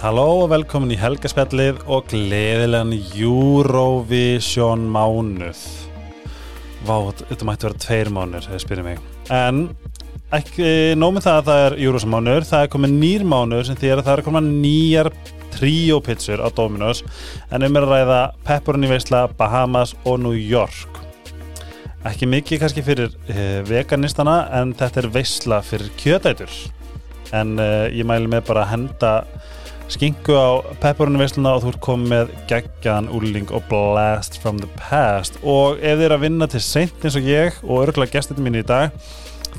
Halló og velkomin í helgaspjallið og gleðilegan Eurovision mánuð. Vá, þetta mætti vera tveir mánuður, þegar spyrir mig. En ekki nómið það að það er Eurovision mánuður, það er komið nýr mánuður sem því að það er komið nýjar tríópitsur á Dominos en um er að ræða Pepperoni Veisla, Bahamas og New York. Ekki mikið kannski fyrir uh, veganistana en þetta er veisla fyrir kjötætur. En uh, ég mæli með bara að henda skingu á pepperoni veisluna og þú ert komið með geggjan, úrling og blast from the past. Og ef þið er að vinna til seint eins og ég og örgulega gestinu mín í dag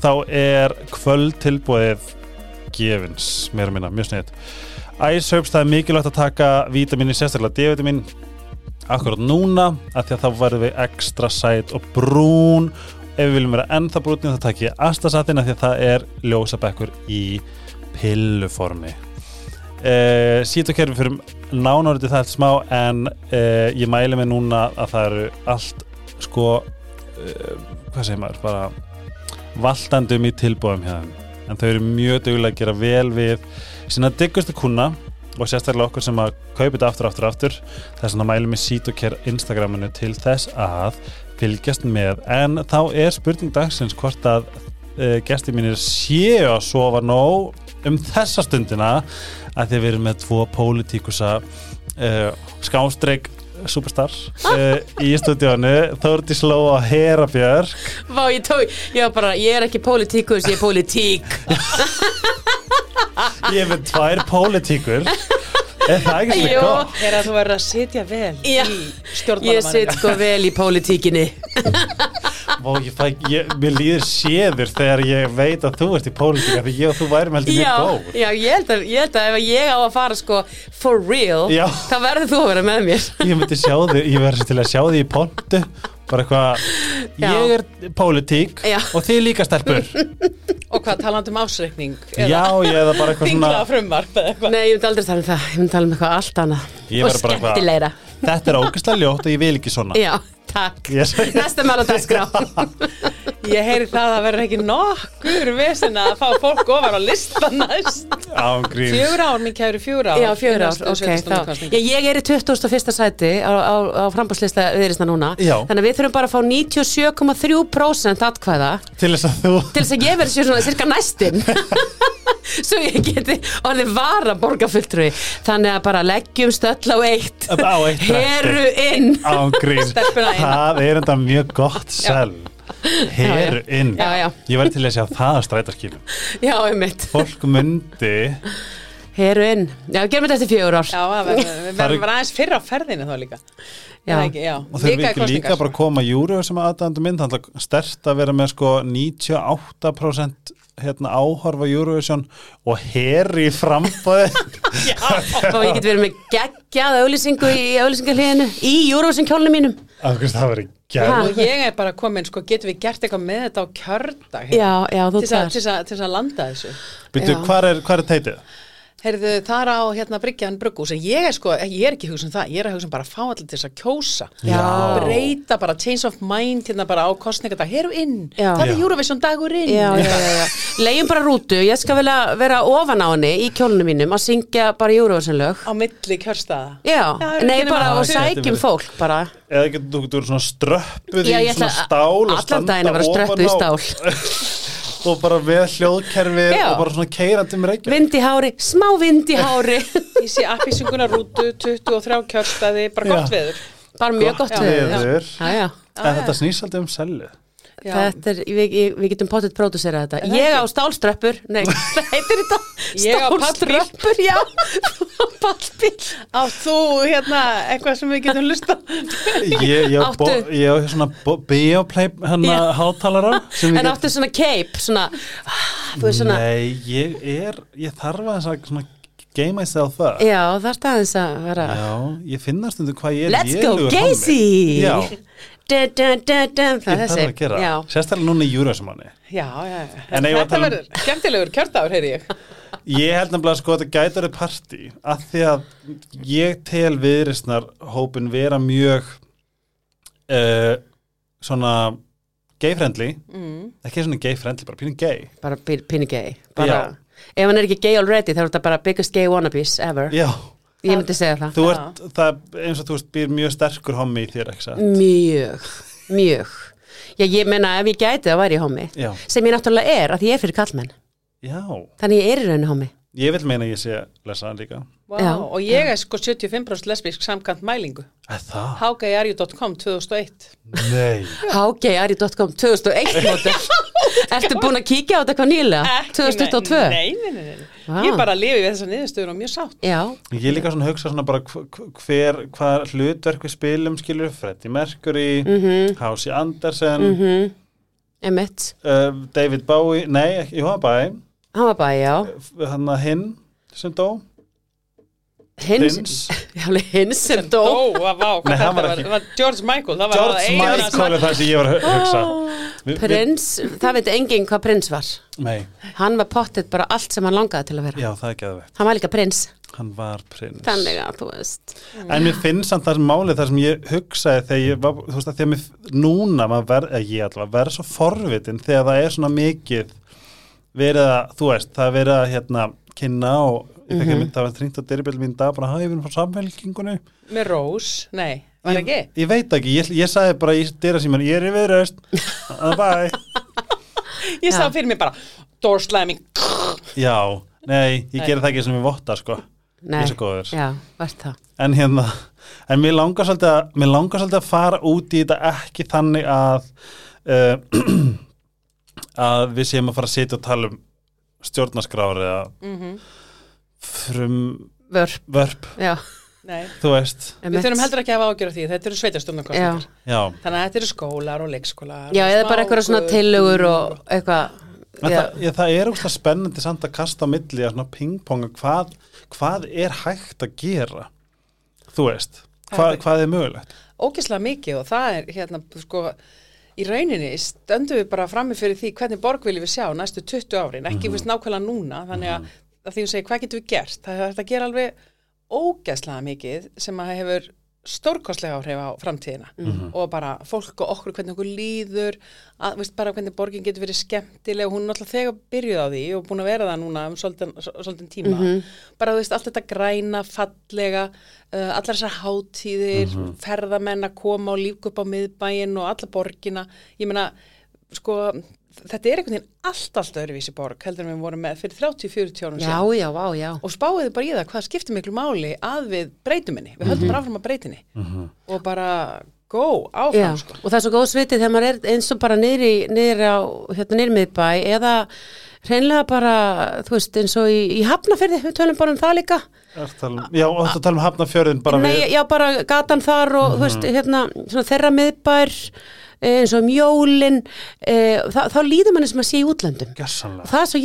þá er kvöld tilbúið gefins, meira minna, mjög snið Ice Herbs, það er mikilvægt að taka vítaminni, sérstaklega D-vitamin akkurat núna, af því að þá verðum við ekstra sæt og brún. Ef við viljum vera ennþá brúnið þá takk ég astasatin af því að það er ljósabekkur í pilluformi Uh, Sýtokerfi fyrir nánárið það eftir smá en uh, ég mæli mig núna að það eru allt sko uh, hvað segir maður, bara valtandum í tilbúðum hérna en þau eru mjög duglega að gera vel við sína diggustu kuna og sérstaklega okkur sem að kaupa þetta aftur, aftur, aftur. Þess að mæli mig Sýtoker Instagraminu til þess að fylgjast með. En þá er spurning dagsins hvort að gesti mínir séu að sofa nóg um þessa stundina að þið verið með tvo pólitíkusa uh, skástreik superstar uh, í stúdíónu Þórti Sló og Hera Björk. Vá, ég ég var bara, ég er ekki pólitíkus, ég er pólitík. Ég er með tvær pólitíkur Er það ekki svo gott? Er að þú verður að sitja vel Já, í Ég stjórnmálamanninga sitt sko vel í pólitíkinni Vá, ég fæ, ég, mér líður séður þegar ég veit að þú ert í pólitíka því ég og þú værum heldur Já, mjög góð já, ég held að, ég held að ef ég á að fara sko for real, Já. þá verður þú að vera með mér Ég myndi sjá þig, ég verður til að sjá þig í pontu bara eitthvað, Já. ég er pólitík Já. og þið líka stelpur Og hvað, talandi um ásreikning Já, ég eða bara eitthvað Þingla svona frumvarp eða eitthvað? Nei, ég myndi aldrei tala um það, ég myndi tala um eitthvað allt annað. Ég og verður bara eitthvað- skemmtilegra. Þetta er ógeðslega ljótt og ég vil ekki svona. Já, takk. Segi- Næsta mál á dagskrá. Ég heyri það að verður ekki nokkur vesen að fá fólk ofar á listan næst. Fjögur ár, mín kæru fjögur ár. Já, fjögur ár, Næstu ok ég, ég er í 21. sæti á, á, á frambúrslista viðrista núna. Já. Þannig að við þurfum bara að fá 97,3% atkvæða. Til þess að þú til þess að ég verði sér svona cirka næstin. Svo ég geti orðið vara borgarfulltrúi þannig að bara leggjum stöll á eitt. Á eitt heru inn. Stelpuna eina. Það er enda mjög gott sel Heru Já, já. inn. Já, já. Ég væri til að sjá það að strætarskilum já, um mitt, Fólk myndi heru inn já, gerum þetta eftir fjögur ár. Já, það verður- við verðum er- bara aðeins fyrr á ferðinu þá líka. Já. Ekki, já. Og ekki líka kosningar. bara koma júru sem aðdæðandu mynd. Þannig að stert að vera með sko 98% hérna áhorfa Eurovision og heri í frambóði og ég get verið með geggjað auðlýsingu í auðlýsingarliðinu í Eurovision kjólnum mínum Ángríns það verið gæð Og ég er bara komin, sko, getum við gert eitthvað með þetta á kjördag? Já, já, þú tar til þess að- til þess að landa þessu. Býttu, Já. hvað er, hvar er teitið? Heyrðu, það er á hérna Bryggjan Brugghús en ég er sko, ég er ekki að hugsa um það ég er að hugsa um bara að fá allir til þess að kjósa. Já. breyta bara change of mind hérna bara á kostningadag, heru inn. Já. það er. Eurovision dagur inn Já, já, já, já. Legjum bara rútu, ég skal vilja vera ofan á henni í kjólunum mínum að syngja bara Eurovision lög. Á milli kjörstaða. Já, Já, nei bara og sækjum fólk bara. Eða getur þú getur verið svona ströppuð í svona stál og allan daginn að vera ströppuð í stál og bara með hljóðkerfi Já. og bara svona keirandi um reykja Vind í hári, smá vind í hári ég sé appisinguna rútu 23 kjörstaði, bara gott Já. veður Bara mjög gott við veður. Já, já en þetta snýst alltaf um selju. Þetta er, við, við getum potið pródusera þetta. Ég á stálströppur, nei, hvað heitir þetta? Ég á pallbíl. Stálströppur, já. Pallbíl. Á þú hérna eitthvað sem við getum lusta ég, ég, á Áttu- bo- ég á svona bioplay að hátalara En get- áttu svona cape, svona Þú veist svona Nei, ég er ég þarf að svona game myself up. Já, það er staðins að vera Já, ég finna stundum hvað ég er Let's go Gacy! Já, Það er að gera Já, Sérstaklega núna í júrasmanni já, já. En þetta tala um- verður skemmtilegur kjördagur, heyri ég. Ég held nefnilega sko að þetta gæti verið partí að því að ég tel viðrisnar hópin vera mjög uh, svona gay-friendly. Mm. ekki svona gay-friendly, bara pínu gay. Bara pin- pinni gay. Bara, ef hann er ekki gay already þá er þetta bara biggest gay wannabes ever. Já, ég myndi segja það. Þú ert, það eins og þú veist, býr mjög sterkur hommi í þér, ekki satt? mjög, mjög. Já ég meina ef ég gæti það væri Já. sem ég náttúrulega er að ég er fyrir kallmenn Já, þannig ég er í rauninu homi ég vil meina að ég sé lesa hann líka. Vá, Já. og ég er sko 75% lesbísk samkant mælingu Að það? hagajarju.com 2001 Nei. hgari.com 2001 mótel ertu búin að kíkja á þetta hvað nýlega 2022 Nei, nei, nei, nei. Vá. Ég bara lifi við þessar niðurstöður og mjög sátt já, Ég líka svona að hugsa svona bara hv- hv- hver, hvað hlutverk við spilum skilur Freddie Mercury, Mhm. Hási Andersen, emitt uh, David Bowie, nei, ekki, jú, hann var bara, já. Hann að hinn sem dó, hins, já, hins sem dó. Ó, vá, Nei, hann var ekki- var George Michael það var George Michael er það sem ég var að hu- hugsa. Vi- vi- prins, það veit enginn hvað prins var. Nei, hann var pottet bara allt sem hann langaði til að vera. Já, það er geðveikt. hann var líka prins, Hann var prins. þannig að þú veist. En mér finnst samt það sem málið þar sem ég hugsaði þegar ég var, þú veist að því að mér, núna maður verð, ég allavega, verð svo forvitin þegar það er svona mikið verið að, þú veist, það er verið að hérna kynna og ég fekk að mynd, það var trýnt á dyrbild mín dag, bara hafa ég verið frá samfélkingunni með Rose, nei, var ég, ekki? ég veit ekki, ég, ég sagði bara í dyra síman, ég er í viðraust bye, ég sá Já. fyrir mig bara door slamming. Já, nei, ég Nei. gera það ekki sem ég votta, sko. Nei, ég svo góður. Já, en hérna en mér langar svolítið að, mér langar svolítið að fara út í þetta ekki þannig að uh, að við séum að fara að sitja og tala um stjórnaskrári eða Mhm. frum Vörp, vörp, þú veist. Við þurfum heldur ekki að hafa ágjör því þetta eru já, þannig að þetta eru skólar og leikskólar Já, og eða bara eitthvað svona tillögur og eitthvað. Það, ég, það er úrslag spennandi samt að kasta á milli að svona pingponga hvað, hvað er hægt að gera? Þú veist hvað, hvað er mögulegt? Ógeðslega mikið og það er hérna sko í rauninni stöndum við bara frammi fyrir því hvernig borg viljum við sjá næstu 20 árin, ekki mm nákvæmlega núna þannig að, að því að segja hvað getum við gert? Það er að gera alveg ógeðslega mikið sem að hefur stórkostlega áhrif á framtíðina og bara fólk og okkur hvernig okkur líður að, veist, bara hvernig borgin getur verið skemmtileg. Og hún er náttúrulega þegar byrjuð á því og búin að vera það núna um svolítinn, tíma. Bara þú veist allt þetta græna, fallega uh, allar þessar hátíðir ferðamenn að koma og lífka upp á miðbæin og alla borgina. Ég meina, sko þetta er einhvern veginn allt, allt öðruvísi borg heldur en við vorum með fyrir 30-40 árum já, síðan. já, já. Og spáðið bara í það hvað skiptir miklu máli að við breytum henni, við höldum bara áfram að breyta henni. Og bara go, Já, áfram sko. og það er svo góð svitið þegar maður er eins og bara á hérna niðri miðbæ eða hreinlega bara, þú veist, eins og í, í hafnafyrði, við tölum bara um það líka. Er að tala um- já, og þetta tala um hafnafjörðin bara Nei, við já, bara gatan þar og, þú veist, hérna, svona þeirra miðbær eins og um jólin e, þá, þá líður manni sem að sé í útlöndum Gessanlega. það er svo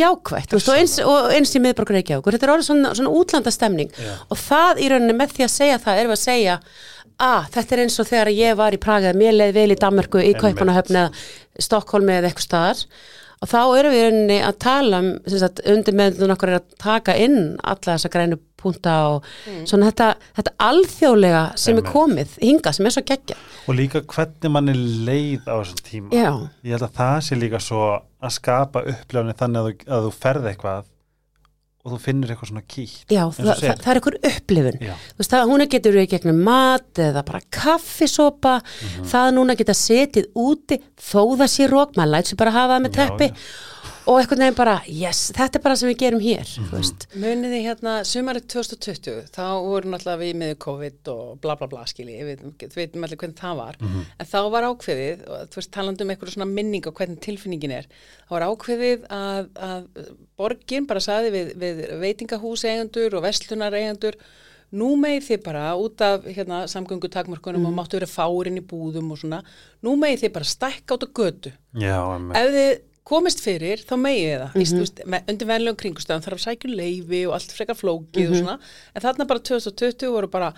veist, og, eins, og eins í miðborg Reykjavíkur þetta er orðið svona, svona útlandastemning Já. og það í rauninni með því að segja það erum við að segja að þetta er eins og þegar ég var í Praga mér leið vel í Danmarku, í Einmitt. Kaupanahöfn eða Stokkólmi eða eitthvað staðar og þá erum við í rauninni að tala um sem sagt, undir meðlun okkur er að taka inn alla þessa grænu punta og svona þetta, þetta alþjóðlega sem Einmitt. er komið hinga sem er svo geggja og líka hvernig manni leið á þessum tíma. Já, ég held að það sé líka svo að skapa uppljáni þannig að þú, að þú ferð eitthvað og þú finnur eitthvað svona kýtt já það, það, það er einhver upplifun Já. þú veist það, hún getur við gegnum mat eða bara kaffisopa Mhm. það núna geta setið úti þó það sé rók, maður læt sér bara hafa það með teppi já. Og eitthvað nefn bara, yes, þetta er bara sem við gerum hér Mhm. þú veist, Muniði hérna sumarið 2020 þá voru náttúrulega við með COVID og bla bla bla skilji, við veitum allir hvernig það var. En þá var ákveðið, og þú veist talandi um eitthvað svona minning og hvernig tilfinningin er þá var ákveðið að, að borgin bara saði við, við veitingahús eigendur og vestlunar eigendur nú megið þið bara út af hérna, samgöngu takmörkunum og máttu vera fárin í búðum og svona, nú megið þið bara stækka át á götu. Já, ef þið komist fyrir þá megið það. Mm -hmm. veist, með, undir venlegum kringustöðum þarf að sækja um leifi og allt frekar flókið og svona. En þarna bara 2020 voru bara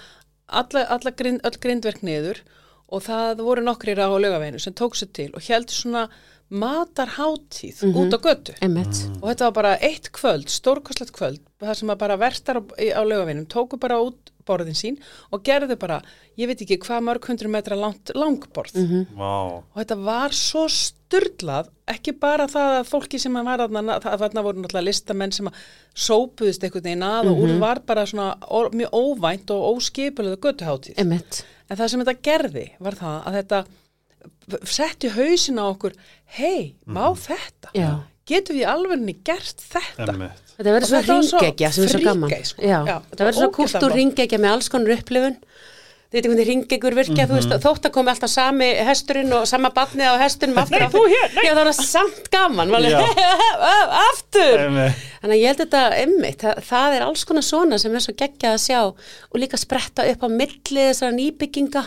alla, alla grind, öll grindverk niður og það voru nokkrir á lögaveinu sem tók sér til og heldur svona matarháttíð út á götu. Mm. og þetta var bara eitt kvöld, stórkostlegt kvöld það sem bara verstar á, á lögavinum tóku bara út borðin sín og gerðu bara, ég veit ekki hvað mörg hundru metra langt langborð Mhm. Vá, og þetta var svo styrlað, ekki bara það að fólki sem að var þarna, það þarna voru náttúrulega listamenn sem að sópuðist einhvern veginn að og úr var bara svona ó, mjög óvænt og óskipulega göttuháttíð. En það sem þetta gerði var það að þetta setti hausin á okkur, hei, má þetta? Já. Getum við í alvegni gert þetta? emmitt Þetta verður svona þetta ringegja sem er svo gaman. sko. Já, Já, þetta þetta verður svona flott. ringegja með alls konar upplifun. Þið veitum hvernig ringeggur virkja, þú veist, þótt að komi alltaf sami hesturinn og sama barnið á hesturinn aftur. Nei, þú hér, nei. Já, það var samt gaman, aftur. Þannig að ég held þetta emmitt, það, það er alls konar svona sem er svo geggjað að sjá og líka spretta upp á milli þessara nýbygginga,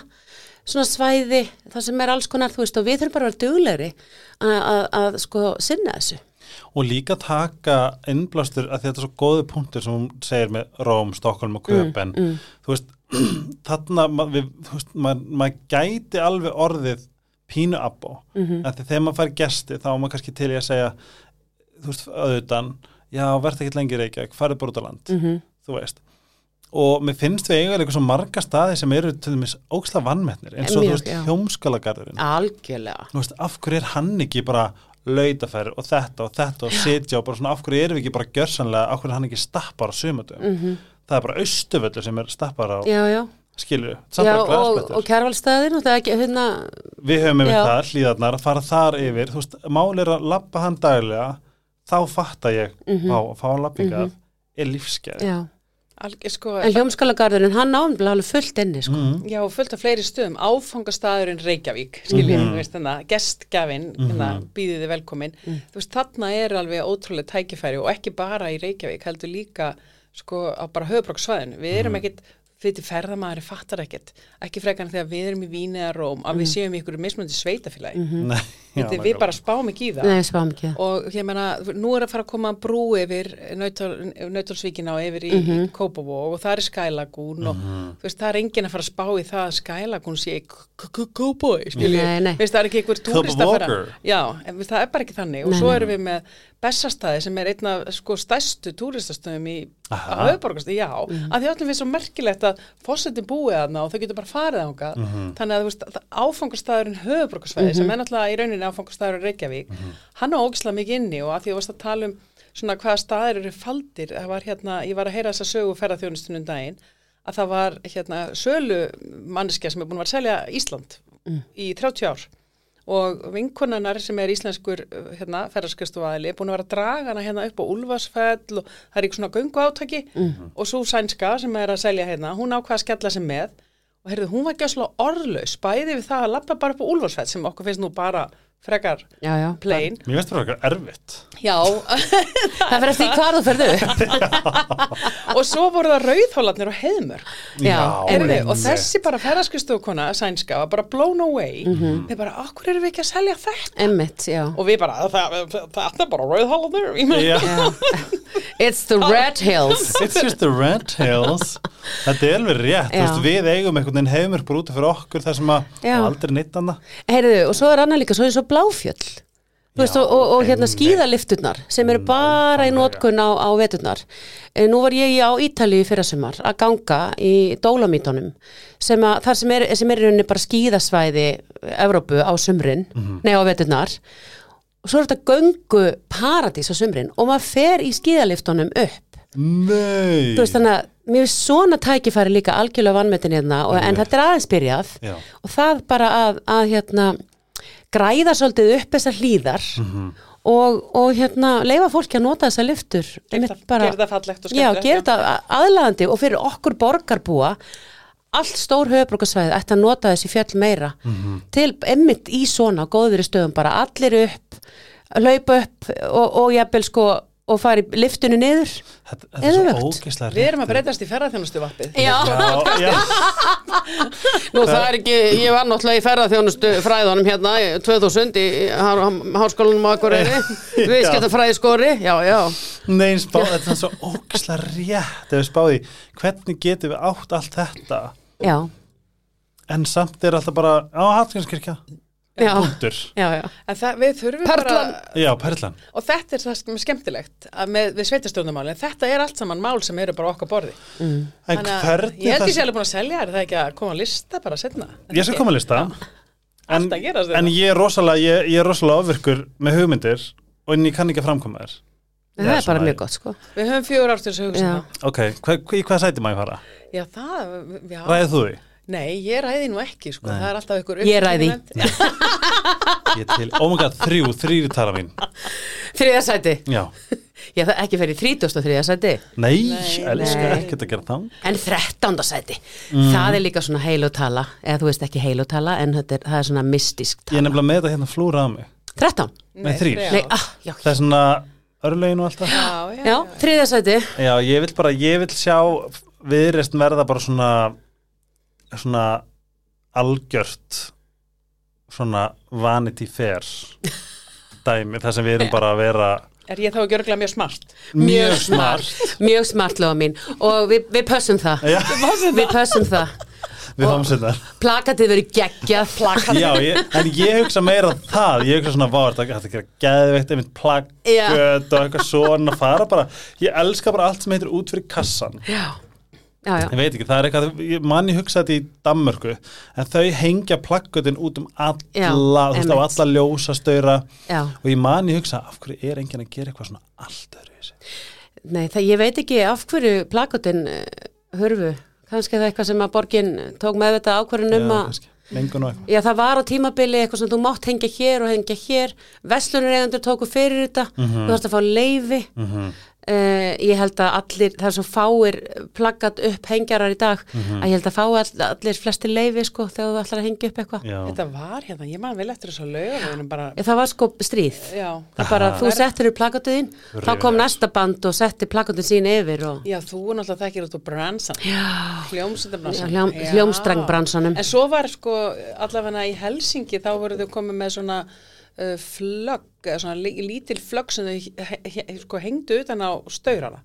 svona svæði, það sem er alls konar, þú veist, og við þurfum bara að vera duglegri að, að, að sko sinna þessu. Og líka taka innblástur að þetta er svo góði punktur sem hún segir með Róm, Stokkólm og Köpen þú veist, þarna ma- við, þú veist, maður mað gæti alveg orðið pínu abbo. Mm -hmm. en þegar maður fær gesti þá er maður kannski til í að segja þú veist, auðvitaðan já, verð ekki lengi reykja, farið bara út á land Mm þú veist. Og mér finnst við eiga líka svo marga staði sem eru til dæmis óksla vannmetnir eins og þú veist, hjómskalagarðurinn Algjörlega. þú veist, af hverju er hann ekki bara lautafæri og þetta og þetta og sitja og bara svona, af hverju erum við ekki bara gjörsanlega, af hverju er hann ekki stappar á sumatum Mhm. það er bara austuvöldur sem er stappar á skilju, og, og er ekki, hérna, við höfum með Já. það, hlýðarnar, fara þar yfir. Þú veist, mál er að labba hann daglega þá fatta ég, Mhm. fá, fá lappingar er lífsgæð já. Alg, sko, En hljómskalagarðurinn, hann ámlega alveg fullt inni, sko. mm. Já, og fullt af fleiri stöðum, áfangastæðurinn Reykjavík, skiljið, mm veist þannig, gestgjafinn, hérna, býðið þið velkomin. Þú veist, þarna er alveg ótrúlega tækifæri og ekki bara í Reykjavík, heldur líka, sko, á bara höfbróksvæðinu. Við erum ekkit, fyrir ferðamæður fattar ekkit, ekki frekarn þegar við erum í Víni eða Róm, að við séum í ykkur mismunandi sveitafélagi. Nei, já, Þetta, við bara spáum ekki í það. Nei, spáum ekki. Og ég meina, nú er að fara að koma brú yfir Nautalsvíkina og yfir í, mm Mhm. í Kópavog og það er Skylagún og þú veist, það er enginn að fara að spá í það að Skylagún sé í K- K- Kópavogi, skiljið. Nei, nei. Veist, það er ekki einhver túrist að fara. Já, en það er bara ekki þannig. Og svo erum við með Bessastæði sem er einn af sko stærstu túristastöðum í höfuborgast, já, Mhm. að því öllum finnst svo merkilegt að fósettin búið þarna og þau getur bara farið ánga þannig að þú veist, að áfangastæðurinn höfuborgarsvæði Mhm. sem er náttúrulega í rauninni áfangastæðurinn Reykjavík, hann á ógislega mikið inni og að því að þú varst að tala um svona hvaða staðir eru faldir, það var hérna ég var að heyra þessa sögu ferðarþjónustunum daginn að það var hérna sölu manneskja sem er búin að að selja Ísland í 30 ár og vinkonarnar sem er íslenskur uh, hérna, ferðarskristofaðili er búin að vera að draga hana hérna upp á Úlfarsfell og það er ekki svona göngu átaki og svo sænska sem er að selja hérna, hún ákvað að skella sig með. Og heyrðu, hún var gjössalega orðlaus bæði við það að lappa bara upp á Úlfarsfell sem okkur finnst nú bara frekar Já, já. plain. mér finnst það eitthvað erfitt Já, Það fyrir eftir hvað þú ferðu og svo voru það rauðhólarnir og einmitt. og þessi bara ferðarskristofkona sænska var bara blown away. Við bara, okkur erum við ekki að selja þetta? Emmitt, já. Og við bara, "Það- er bara já. It's the Red Hills. It's just the red hills Þetta er alveg rétt, veist, við eigum einhvern veginn hefumur bara úti fyrir okkur þar sem að aldrei neitt annað Heyrðu, og svo er annað líka, svo er svo bláfjöll. Þú veist, Já, og, og, og hérna skíðalifturnar sem eru bara í Nákvæmlega. nótkun á, á veturnar. E, nú var ég á Ítalíu í fyrrasumar að ganga í Dólomítonum sem að, þar sem er, sem er rauninni bara skíðasvæði Evrópu á sumrin, nei á veturnar og svo er þetta göngu paradís á sumrin og maður fer í skíðaliftunum upp Nei þú veist þannig að mér finnst svona tækifæri líka algjörlega vannmetin hérna og, en þetta er aðeins byrjað Já. og það bara að, að hérna græða svolítið upp þessar hlýðar Mhm. og, og hérna leifa fólki að nota þessar lyftur Gera einmitt það- fallegt og já. þetta aðlaðandi og fyrir okkur borgarbúa allt stór höfbrukarsvæði ætti að nota þessi fjöll meira Mhm. til emmitt í svona góðveri stöðum bara allir upp laupa upp og, og jafnvel sko og fara í liftinu niður. Þetta, þetta er svo ógeðslega Við erum að breytast í ferðarþjónustu vappið. Já, Já, já, nú það er ekki, ég var náttúrulega í ferðarþjónustu fræðunum hérna í 2000 í háskólanum á Akureyri, viðskiptafræði skori, já, já. Nei, spá, þetta er svo ógeðslega rétt. Ef við spáði, hvernig getum við átt allt þetta? Já, en samt er alltaf bara á Hallgrímskirkja. Punktur já, já. En það, við þurfum Perlan. bara, Já, perlan og þetta er það sem er skemmtilegt að með, við sveitastjórnumálinn, þetta er allt saman mál sem eru bara á okkar borði. En Þannig að hvernig ég held ég sé það alveg búin að selja er það ekki að koma að lista bara setna. Ég skal koma að lista en, að en þetta. ég er rosalega ég, ég er rosalega ofvirkur með hugmyndir og en ég kann ekki að framkoma þér það er bara mjög gott, sko. Við höfum fjögur ár til þess að hugsa Já. það. Ok, hva, í hvað sæti maður fara? Já, það, já. Ræðið þú því? Nei, ég ræði nú ekki, sko. Nei. Það er alltaf ykkur Ég ræði. Ég til, oh my god, þrjú, þrýri tala mín Þriða sæti. Já, Já, það ekki fyrir 33. sæti. nei, Nei, elskar ekkert að gera þá En 13. sæti. Mm. Það er líka svona heilutala, eða þú veist ekki heilutala, en þetta er, það er svona mystisk Ég er tala. nefnilega með þetta hérna flúra að mig 13? Nei, þrír. þrjá. Nei, ah, já, Það er svona örlegin og allt það Já, já, já, þriða sæti. Já, ég vil bara, ég vil sjá viðreist verða bara svona svona algjört svona vanity fair dæmi, það sem við erum bara að vera Er ég þá ekki örglega mjög smart? mjög smart Mjög smart, lofa mín. Og við, við pössum það. Já, Við pössum það. við fáum sér þar Plakatið verið geggjað. Plakat. Já, ég, en ég hugsa meira það ég hugsa svona, vá, þetta er að geðveikt einmitt plaggöt Já. og eitthvað svona fara bara, ég elska bara allt sem heitir út fyrir kassan Já, já, já. ég veit ekki, það er eitthvað, manni hugsa þetta í Danmörku, en þau hengja plaggötin út um alla, þú veist, á alla ljósastöra og ég manni hugsa, af hverju er enginn að gera eitthvað svona allt öðru í sig Nei, það, ég veit ekki af hverju plakatin uh, hörfu. Kannski það eitthvað sem að borgin tók með þetta ákvörðun um að Já, það var á tímabili eitthvað sem þú mátt hengja hér og hengja hér. Vestlunareyðandur tóku fyrir þetta. Mhm. Þú þarfst að fá leifi. Uh, ég held að allir, það er svo fáir plaggat upp hengjarar í dag Mhm. að ég held að fá all, allir flesti leifi sko þegar þú ætlar að hengja upp eitthvað. Þetta var hérna, ég man vel eftir þessu lögum bara, Ég, það var sko stríð. bara, þú settir upp plagatuðin, þá kom næsta band og setti plagatuðin sín yfir og já, þú er náttúrulega þekkir út á bransan hljómsundabransan Já, hljóm- hljómstrengbransanum. en svo var sko allavega í Helsingi þá voru þau komið með svona uh, flögg, eða svona lí- lítil flögg sem þau he, he, sko, hengdu utan á staurana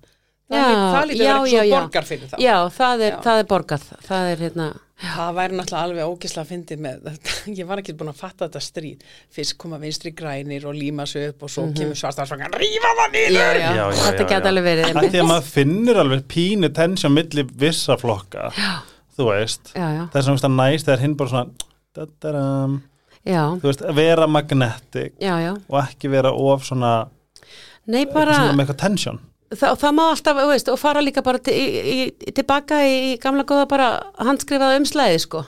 það, það lítur verið eitthvað svo borgar fyrir það Já, það er, Já. það er borgað. Það er hérna, Það væri náttúrulega alveg ógislega að fyndi með þetta. Ég var ekki búin að fatta þetta stríð. Fyrst koma vinstri grænir og líma sig upp og svo kemur svartarsvangan, rífa það niður! já, já, Já, þetta geta alveg verið. Af einmitt. því að maður finnur alveg pínu tensjón milli vissa flokka þú veist, Já, já, það er svona það næst þegar hinn bara svona dadaram, já, þú veist, vera magnetic já, já. og ekki vera of svona, Nei, eitthvað bara, svona með eitthvað tensjón það, það má alltaf, þú veist, og fara líka bara til, í, í, tilbaka í gamla góða bara handskrifaða umslæði, sko.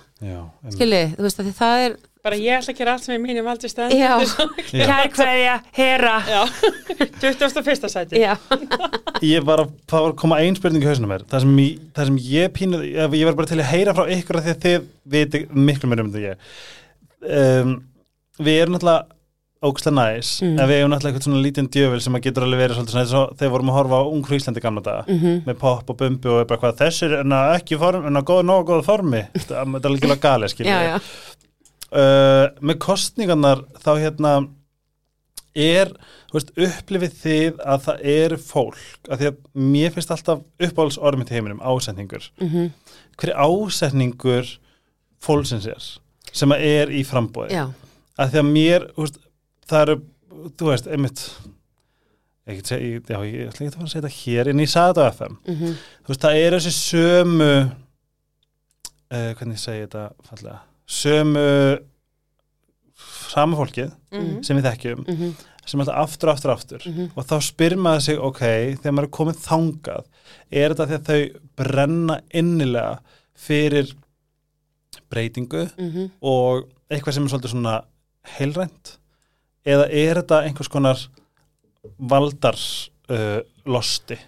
Skilji, þú veist, að því það er, Bara ég ætla að gera allt sem ég mínu valdi stend. já, Já. kær hverja, hera. Já, 21. sæti. Já, ég var að, það var að koma ein spurning í hausinu mér, það sem ég, það sem ég pínu ég var bara til að heyra frá ykkur af því að þið viti miklu mér um þetta ég um, við erum náttúrulega ógæslega næs, Mm. en við erum náttúrulega eitthvað svona lítinn djöfil sem að getur alveg verið svolítið svona og þegar vorum að horfa á Ungru Íslandi gamla daga Mhm. með pop og bumbu og bara hvað þessir en að ekki form, en að góða nógu góða formi. Þetta er alveg gali já, skilja já, uh, með kostningarnar þá hérna er, þú veist, upplifið þið að það er fólk að því að mér finnst alltaf uppáhalds orðum í heiminum, ásetningur. Mhm, hver er ásetningur fólksins er sem að er í frambóði að því að mér, veist, það eru þú veist, einmitt ég segi, já, ég ætla ekki að fara að segja þetta hér en ég sagði þetta á FM mhm, þú veist, það er þessi sömu uh, hvernig ég segi þetta fallega, sömu sama fólkið Mhm. sem við þekkjum, mhm, sem alltaf aftur, aftur, aftur. Mhm, og þá spyr maður sig, ok, þegar maður er komið þangað, er þetta að þau brenna innilega fyrir breytingu mhm. og eitthvað sem er svolítið svona heilrænt eða er þetta einhvers konar valdars uh, losti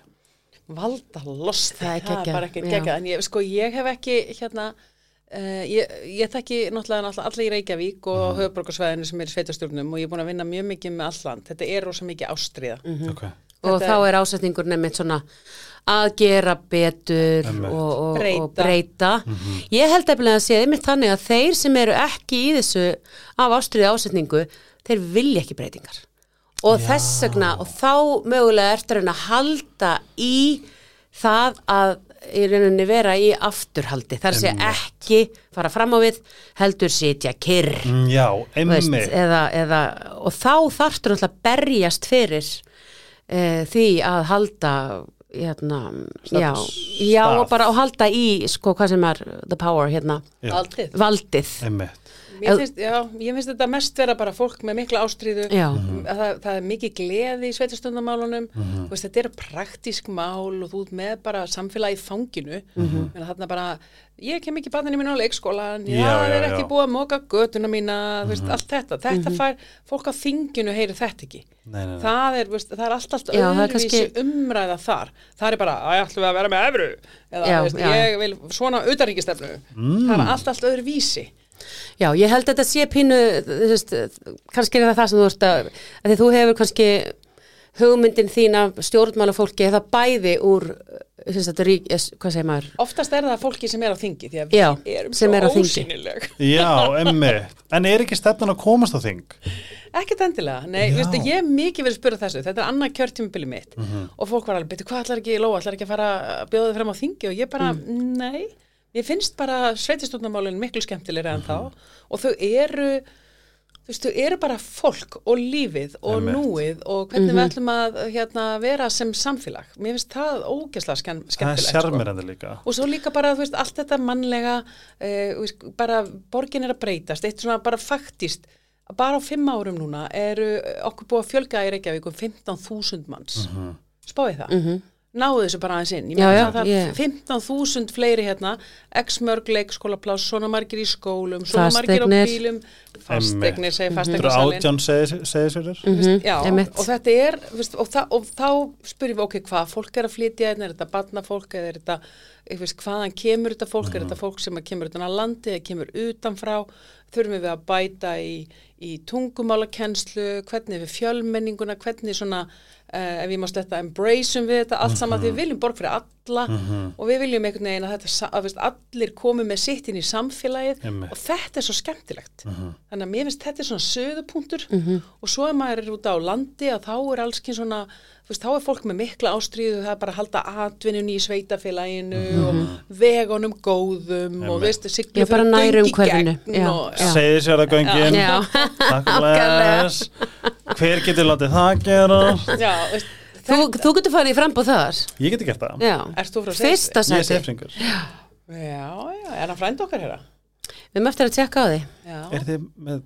Valda losti, Það er það er geggjað, bara ekki já. geggjað. En ég, sko, ég hef ekki, hérna, uh, ég, ég þekki náttúrulega náttúrulega alla í Reykjavík og mm. höfuborgarsvæðinu sem er í sveitastjórnum og ég er búin að vinna mjög mikið með alland. Þetta er rosa mikið ástriða. okay. og þá er ásetningur nefnitt svona að gera betur og, og, Breyta. og breyta ég held eftir að sé einmitt þannig að þeir sem eru ekki í þessu af ástriði ásetningu, þeir vilja ekki breytingar. Og Já. þess vegna og þá mögulega ertu að reyna að halda í það að í rauninni vera í afturhaldi. Þar sé ekki fara fram á við heldur sitja kyrr. Mm, Já, veist, eða, eða, og þá þarftur að berjast fyrir e, því að halda hérna, já, já og bara að halda í sko hvað sem er the power hérna, Já. Valdið. Emmi Mér finnst, já, ég finnst þetta mest vera bara fólk með mikla ástríðu. Mhm. það, það er mikið gleði í sveitarstundamálunum mm veist, þetta eru praktísk mál og þú ert með bara samfélagi í fanginu mm Mhm. -hmm. þarna bara, ég kem ekki barninu mínu á leikskólan, já, Já, það já, er ekki já. Mhm. búið að móka götuna mína, þú veist, allt þetta þetta fær, fólk á þinginu heyri þetta ekki Nei, nei, nei. það er, veist, það er allt, allt er öðruvísi kannski- umræða þar það er bara, að ætlum við að vera með efru eða, Já, veist, já, já. ég vil svona utanríkistefnu Mm. það er allt, allt öðru vísi Já, ég held að þetta sé pínu, veist, kannski er það það sem þú ert að, að því þú hefur kannski hugmyndin þín af stjórnmálafólki eða bæði úr, þess að þetta rík, eh, hvað segir maður? Oftast er það fólki sem er á þingi því að Já, við erum sem svo er á þingi. ósýnileg. Já, emmi En er ekki stefnan að komast á þing? Ekkert endilega, nei, Já. veistu, ég hef mikið verið að spura þessu, þetta er annað kjörtímabili mitt Mhm. og fólk var alveg, betur, hvað ætlar ekki Lóa, ætlar ekki að fara að bjóða þið frem á þingi og ég bara, Mm. nei, ég finnst bara sveitistofnamálinn miklu skemmtilegri Mhm. en þá og þau eru, þú veist, þau eru bara fólk og lífið og núið og hvernig Mhm. við ætlum að hérna, vera sem samfélag. Mér finnst það ógæslega skemm, Það er skemmtilegt. sko. líka Og svo líka bara, þú veist, allt þetta mannlega, uh, bara borgin er að breytast, eitt svona bara faktist, bara á fimm árum núna eru eh, okkur búið að fjölga í Reykjavík um 15.000 manns. Mhm. Spáði það? Mm Náðu þessu bara aðeins inn. Ég Já, meina já, það ég- er 15.000 fleiri hérna, x mörg leikskólapláss, svona margir í skólum, svona margir á bílum, fasteignir, Þetta segir eru fasteignasalinn. átján segðisverður Já, einmitt. og þetta er, veist, og, það, og þá spyrjum við, ok, hvað fólk er að flytja hérna, er þetta barnafólk eða er þetta, ég veist, hvaðan kemur þetta fólk, er þetta fólk sem að kemur utan að landi eða kemur utanfrá, þurfum við að bæta í, í tungumálakennslu, hvernig við fjölmenninguna, hvernig svona, uh, ef ég má sletta, embraceum við þetta allt saman, því við viljum borg fyrir alla og við viljum einhvern veginn að þetta, að, veist, allir komi með sitt inn í samfélagið Einmitt. og þetta er svo skemmtilegt. Þannig að mér finnst þetta er svona söðupunktur og svo ef maður er út á landi að þá er alls kyn svona, veist, þá er fólk með mikla ástríðu, það er bara að halda atvinnunni í sveitafélaginu og vegunum góðum og Einmitt. veist, siglu Já, bara nær umhverfinu. Já, og, já. Segðisverðargöngin Já, Takk bless Hver getur látið það gera? já, veist, þú, þú getur farið í frambóð þar. Ég geti gert það Já, Ert þú frá fyrsta Ég er sefringur já, já, er hann frænd okkar hérna? Við eftir að tjekka á því. Já, Er þið með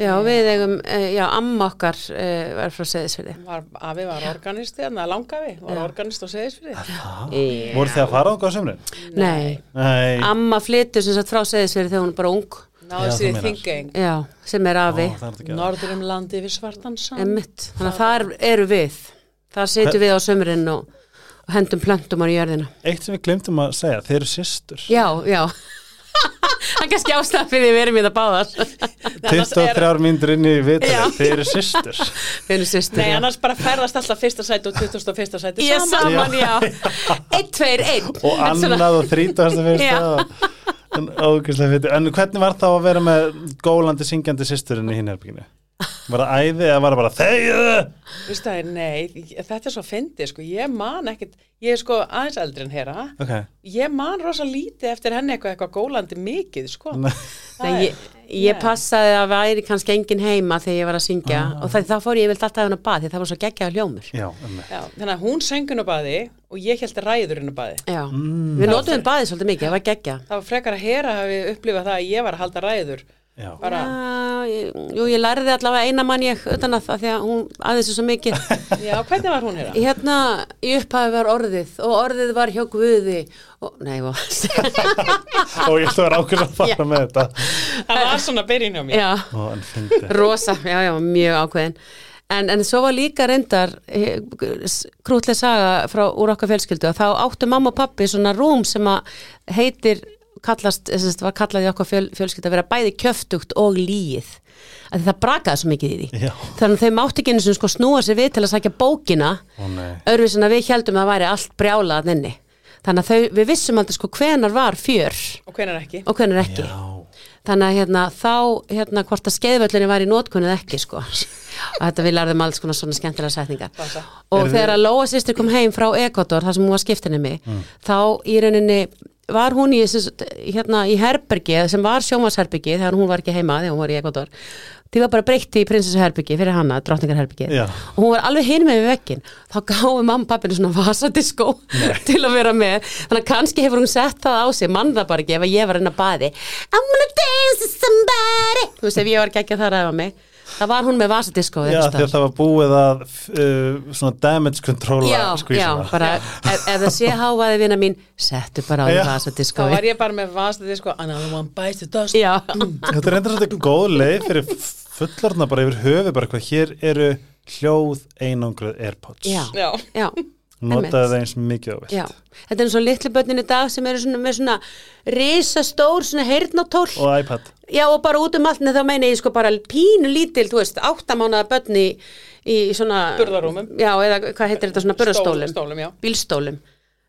Já, við eigum, eh, já, amma okkar eh, var frá Seðisfyrði. var, afi var organisti, þannig að langafi var organist og segðisfrið Já. Voru þið að fara á hvað sömrin? Nei, Nei. Amma flyttur sem sagt frá Seðisfyrði þegar hún er bara ung. Já, náðu sér í þingeng Já, sem er afi. Ó, það er þetta ekki að- norður um landi við svartan sand. Emmitt, þannig að þar eru við. Þar setjum við á sömurinn og, og hendum plöntum á jörðina. Eitt sem við glemtum að segja, þeir eru systur. Já, já Það er kannski ástæða fyrir því við erum í það báðar 23 mínútur inn í Já. viðtalið, þeir eru systur Við erum sýstur Nei, annars bara ferðast alltaf fyrsta sæti og 21. sæti Ég saman. saman, já Einn, tveir, einn og annað og þrítast Já. en, ógeðslega fyndið. en hvernig var þá að vera með gólandi syngjandi systurinn í hinn herbygginu? Var það æði eða var það bara þegju? Veistu það, nei, þetta er svo fyndið, sko, ég man ekkit, ég er sko aðeins eldri en hera, Ok, ég man rosa lítið eftir henni eitthvað, eitthvað gólandi mikið, sko. Nei. Nei, er- ég, ég passaði að væri kannski engin heima þegar ég var að syngja og það, það fór ég vilt alltaf hann að baði það var svo geggjaður hljómur já, emmi Já, þannig að hún söngun á baði og ég held ræðurinn á baði. Já, Mm. við notum baði svolítið mikið, það var geggja Það var frekar að hera hafi upplifað það að ég var að halda ræður. Já, Bara, Já, ég, jú, ég lærði allavega eina mann ég utan að það því að hún aðeins er svo mikið. Já, hvernig var hún hera? Hérna, í upphafi var orðið og orðið var hjá Guði og, nei, og, og ég ætla að vera ákveð að fara Já. með þetta. Það var svona byrjun hjá mér. já, rosa, já, já, mjög ákveðin. En, en svo var líka reyndar eh, krútlega saga frá úr okkar fjölskyldu að þá áttu mamma og pappi svona rúm sem að heitir kallast, þess að var kallað í okkar fjöl, fjölskyldu að vera bæði kjöftugt og líið. Að það brakaði svo mikið í því. Já, þannig að þau mátti ekki einu sinni sko snúa sér við til að sækja bókina öðruvísin að við heldum að það væri allt brjálað inni. Þannig að þau, við vissum aldrei sko hvenar var fjör. Og hvenar ekki? og hvenar ekki. Þannig að hérna, þá hérna, hvort að skeiðvöllinu var í notkunnið ekki sko. Og þetta við lærðum alls konar svona skemmtilega setningar. Passa. og Eruð þegar að Lóa sýstir kom heim frá Ekvator þar sem hún var skiptinni mig þá í rauninni var hún í, hérna, í herbergi sem var sjómasherbyggi þegar hún var ekki heima þegar hún var í Ekvator því var bara breytti í prinsessuherbyggi fyrir hana, drottningarherbyggi Já. og hún var alveg hinn með við veggin þá gáði mamma pappinu svona vasadiskó til að vera með. Þannig að kannski hefur hún sett það á sig mann það bara ekki ef ég var inn að baði I'm gonna dance with somebody. Þú veist ef ég var ekki ekki að það ræða mig þá var hún með vasadiskó Já, því að það var búið að uh, svona damage controla já, já, bara ef, ef það sé hávaði vina mín settu bara á því Þá vasadiskó var ég bara með vast að þið sko Another one bites the dust. Já, Þetta er reynda svolítið góð leið fyrir fullorna bara yfir höfu bara hvað hér eru hljóð einangruð Airpods. Já, Já, einmitt. það eins mikið á vilt Já, þetta er eins og litlu börnin í dag sem eru svona með svona risastór svona heyrnatól og iPad. Já og bara út um allt en þá meina ég sko bara pínu lítil, þú veist, áttamánaða börn í, í svona Burðarrúmum. Já, eða hvað heitir þetta svona burðarstólum? Stólum, já. Bílstólum.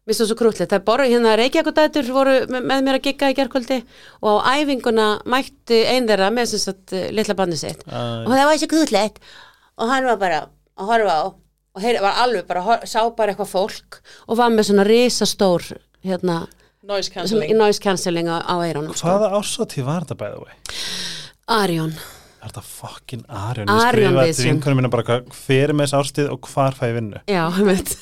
Mér stóð svo krútlegt, það er bara hérna Reykjavíkudætur voru með, mér að gigga í gerkvöldi og á æfinguna mætti ein þeirra með sem sagt eh, litla banni sitt. Æ. og það var svo krútlegt og hann var bara að horfa á og heyr, var alveg bara, sá bara eitthvað fólk og var með svona risastór hérna, Noise sem, cancelling noise cancelling á, á eyrunum sko. Hvaða ásáttíð var þetta bæða vei? Arjón Er þetta fucking Arjón? Arion Ég skrifaði til vinkunum mína bara hvað, hver er með þessi ástíð og hvar fæ ég vinnu? Já, einmitt.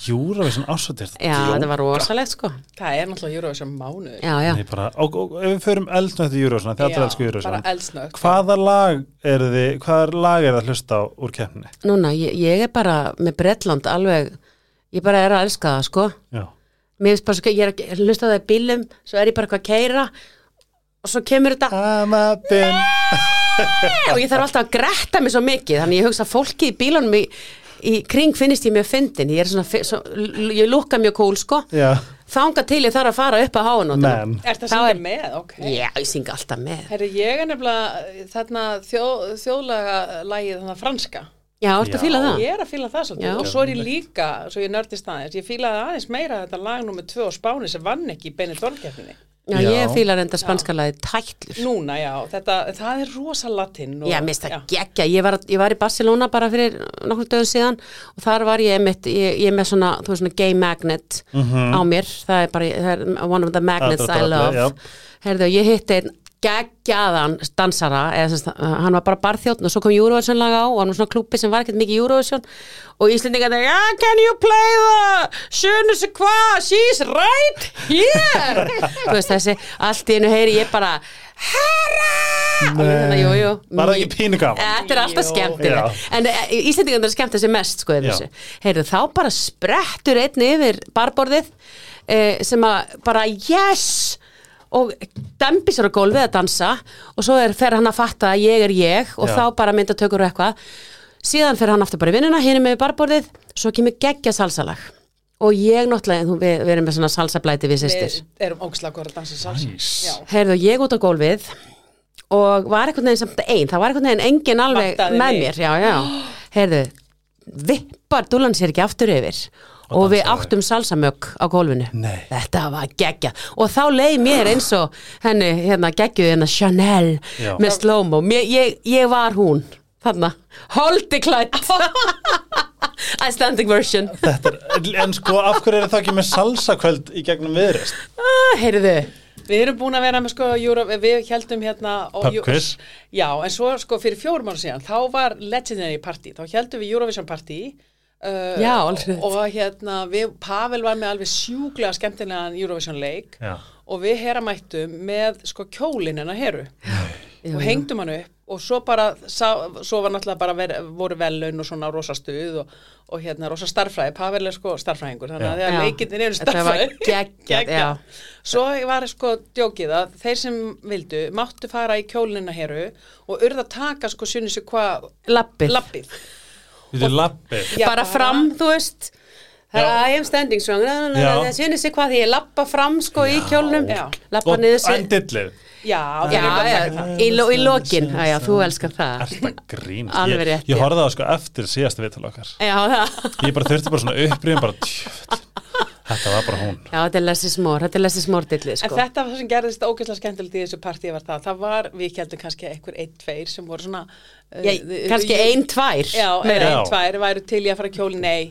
Júravísson ásáttíð já þetta var rosalegt sko. Það er náttúrulega Eurovision mánuður. Já, já, Nei, bara, og, og, ef við förum eldsnögt í Júravísson því allir elsku Júravísson Hvaða lag er þið, hvaða lag er það að hlusta á úr keppni? núna, ég, ég er bara með Bretland alveg, ég bara er að elska það sko. Já, Mér finnst bara, ég er að hlusta það í bílum svo er ég bara eitthvað að keira og svo kemur þetta. Og ég þarf alltaf að gretta mig svo mikið þannig ég hugsa fólki í bílunum í, í kring finnist ég mjög fyndin ég er svona, svo, ég lukka mjög cool sko Já, þanga til ég þarf að fara upp að háanótuna menn Er það sem er- með? Ok Já, ég syng alltaf með Herri, ég er nefnilega þarna þjó, þjóðlega lagið þarna franska Já, ertu að Já. fíla það? Ég er að fíla það svolítið Já. og svo er ég líka, svo ég nördist aðeins, ég fílaði aðeins meira þetta lag nummer tvö á Spáni sem vann ekki í beinu tórkeppninni. Já, Já. ég fíla reynda spanska lagi tætlur Núna, já, þetta, það er rosa latin. Og, Já, mér finnst það geggja, ég var, ég var í Barcelona bara fyrir nokkur dögum síðan og þar var ég mitt, ég, ég með svona, þú veist svona gay magnet á mér, það er bara, það er one of the magnets I love. Herðu, ég hitti einn geggjaðan dansara, eða sem sagt, hann var bara barþjótt og svo kom Eurovision laga á og hann var svona klúpi sem var ekkert mikið Eurovision. Og Íslendingar þegar, yeah, can you play the Sjönnu sig hvað, she's right here! Þú veist þessi, allt í einu heyri ég bara herra! Alveg þetta, jú, jú, Var það ekki pínu gaman? Þetta er alltaf Jú. skemmtilegt. En eh, Íslendingar er skemmt þessi mest sko. Heyrðu, þá bara sprettur einn yfir barborðið eh, sem að bara yes og dembi sér á gólfið að dansa og svo er, fer hann að fatta að ég er ég og Já. þá bara myndatökur og eitthvað síðan fer hann aftur bara í vinnuna, hinn er með barborðið svo kemur geggja salsalag og ég náttúrulega, þú- við, við erum með svona salsablæti við sýstir Við erum ógslagur að dansa salsa. Nice. Já. heyrðu ég út á gólfið og var einhvern veginn samt einn, það var einhvern veginn engin alveg Vantaði með mér, já, já heyrðu, vippar dúlan sér ekki aftur yfir og, við áttum salsamögg á gólfinu. Nei. þetta var geggja og þá leið mér eins og henni hérna geggjuð hérna Chanel Já. með slow-mo, ég, ég var hún þarna, holdi klætt Icelandic version. Er, en sko, af hverju er það ekki með salsakvöld í gegnum viðrist? ah, heyrðu, Við erum búin að vera með sko, Euro, við heldum hérna og- Pub quiz. Já, en svo sko fyrir fjórum ára síðan, þá var Legendary Party, þá heldum við Eurovision Party uh, Já, og, hérna, við, Pavel var með alveg sjúklega skemmtilegan Eurovision leik Já. og við heramættum með sko kjólinn hennar heru. Já, og já. hengdum hann upp og svo bara, sá, svo var náttúrulega bara ver, voru velun og svona rosa stuð og, og hérna rosa starffræði, Pavel er sko starffræðingur, þannig að þegar Já. leikindir eru já. Svo var sko djókið að þeir sem vildu máttu fara í kjólnina heru og urða að taka sko sunni sig hvað? Lappið bara fram, þú veist. Er. I am standing strong. Það sýnir sig hvað því ég lappa fram sko í kjólnum. Lappa niður endillið. Já, já, já, í, lo, í lokin. Já, já, þú elskar það. Er það grín? Alveg Ég, rétt, ég horfði á það sko eftir síðasta viðtal okkar. já, það Ég bara þurfti bara svona upprýðum bara tjöfn. Þetta var bara hún Já, þetta er Leslie Smór, þetta er Leslie Smór dilli, En sko. þetta var það sem gerðist ógeðslega skemmtilegt í þessu partíi var það, það var, við heldum kannski einhver einn, tveir sem voru svona uh, Já, kannski ein, tvær. Já, meira. einn, tvær væru til í að fara að kjóli, nei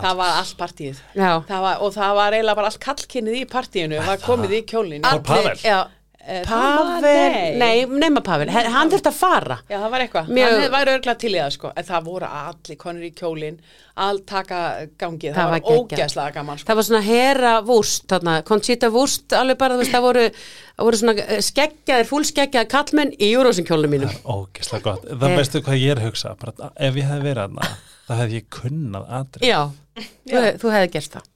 það var allt partíið Já. það var, og það var eiginlega bara allt kallkynnið í partíinu var komið í kjólin Var Pavel? Já, Pavel, nei, nema Pavel, hann þurfti að fara. Já, það var eitthvað, Mjög- hann væri örglega til í það sko, en það voru allir konur í kjólin all taka gangið, það, Það var, var ógeðslega gaman sko. Það var svona hera vúst, þarna, Conchita vúst, alveg bara, þú veist, það voru, voru svona eh, skeggjaðir, fúlskeggjaðir kallmenn í júrósinkjólunum mínum. Ógislega gott. Það Eh. veistu hvað ég er að hugsa. Bara, að Ef ég hefði verið þarna Það hefði ég kunnað atrið Já, þú, þú hefði gert það.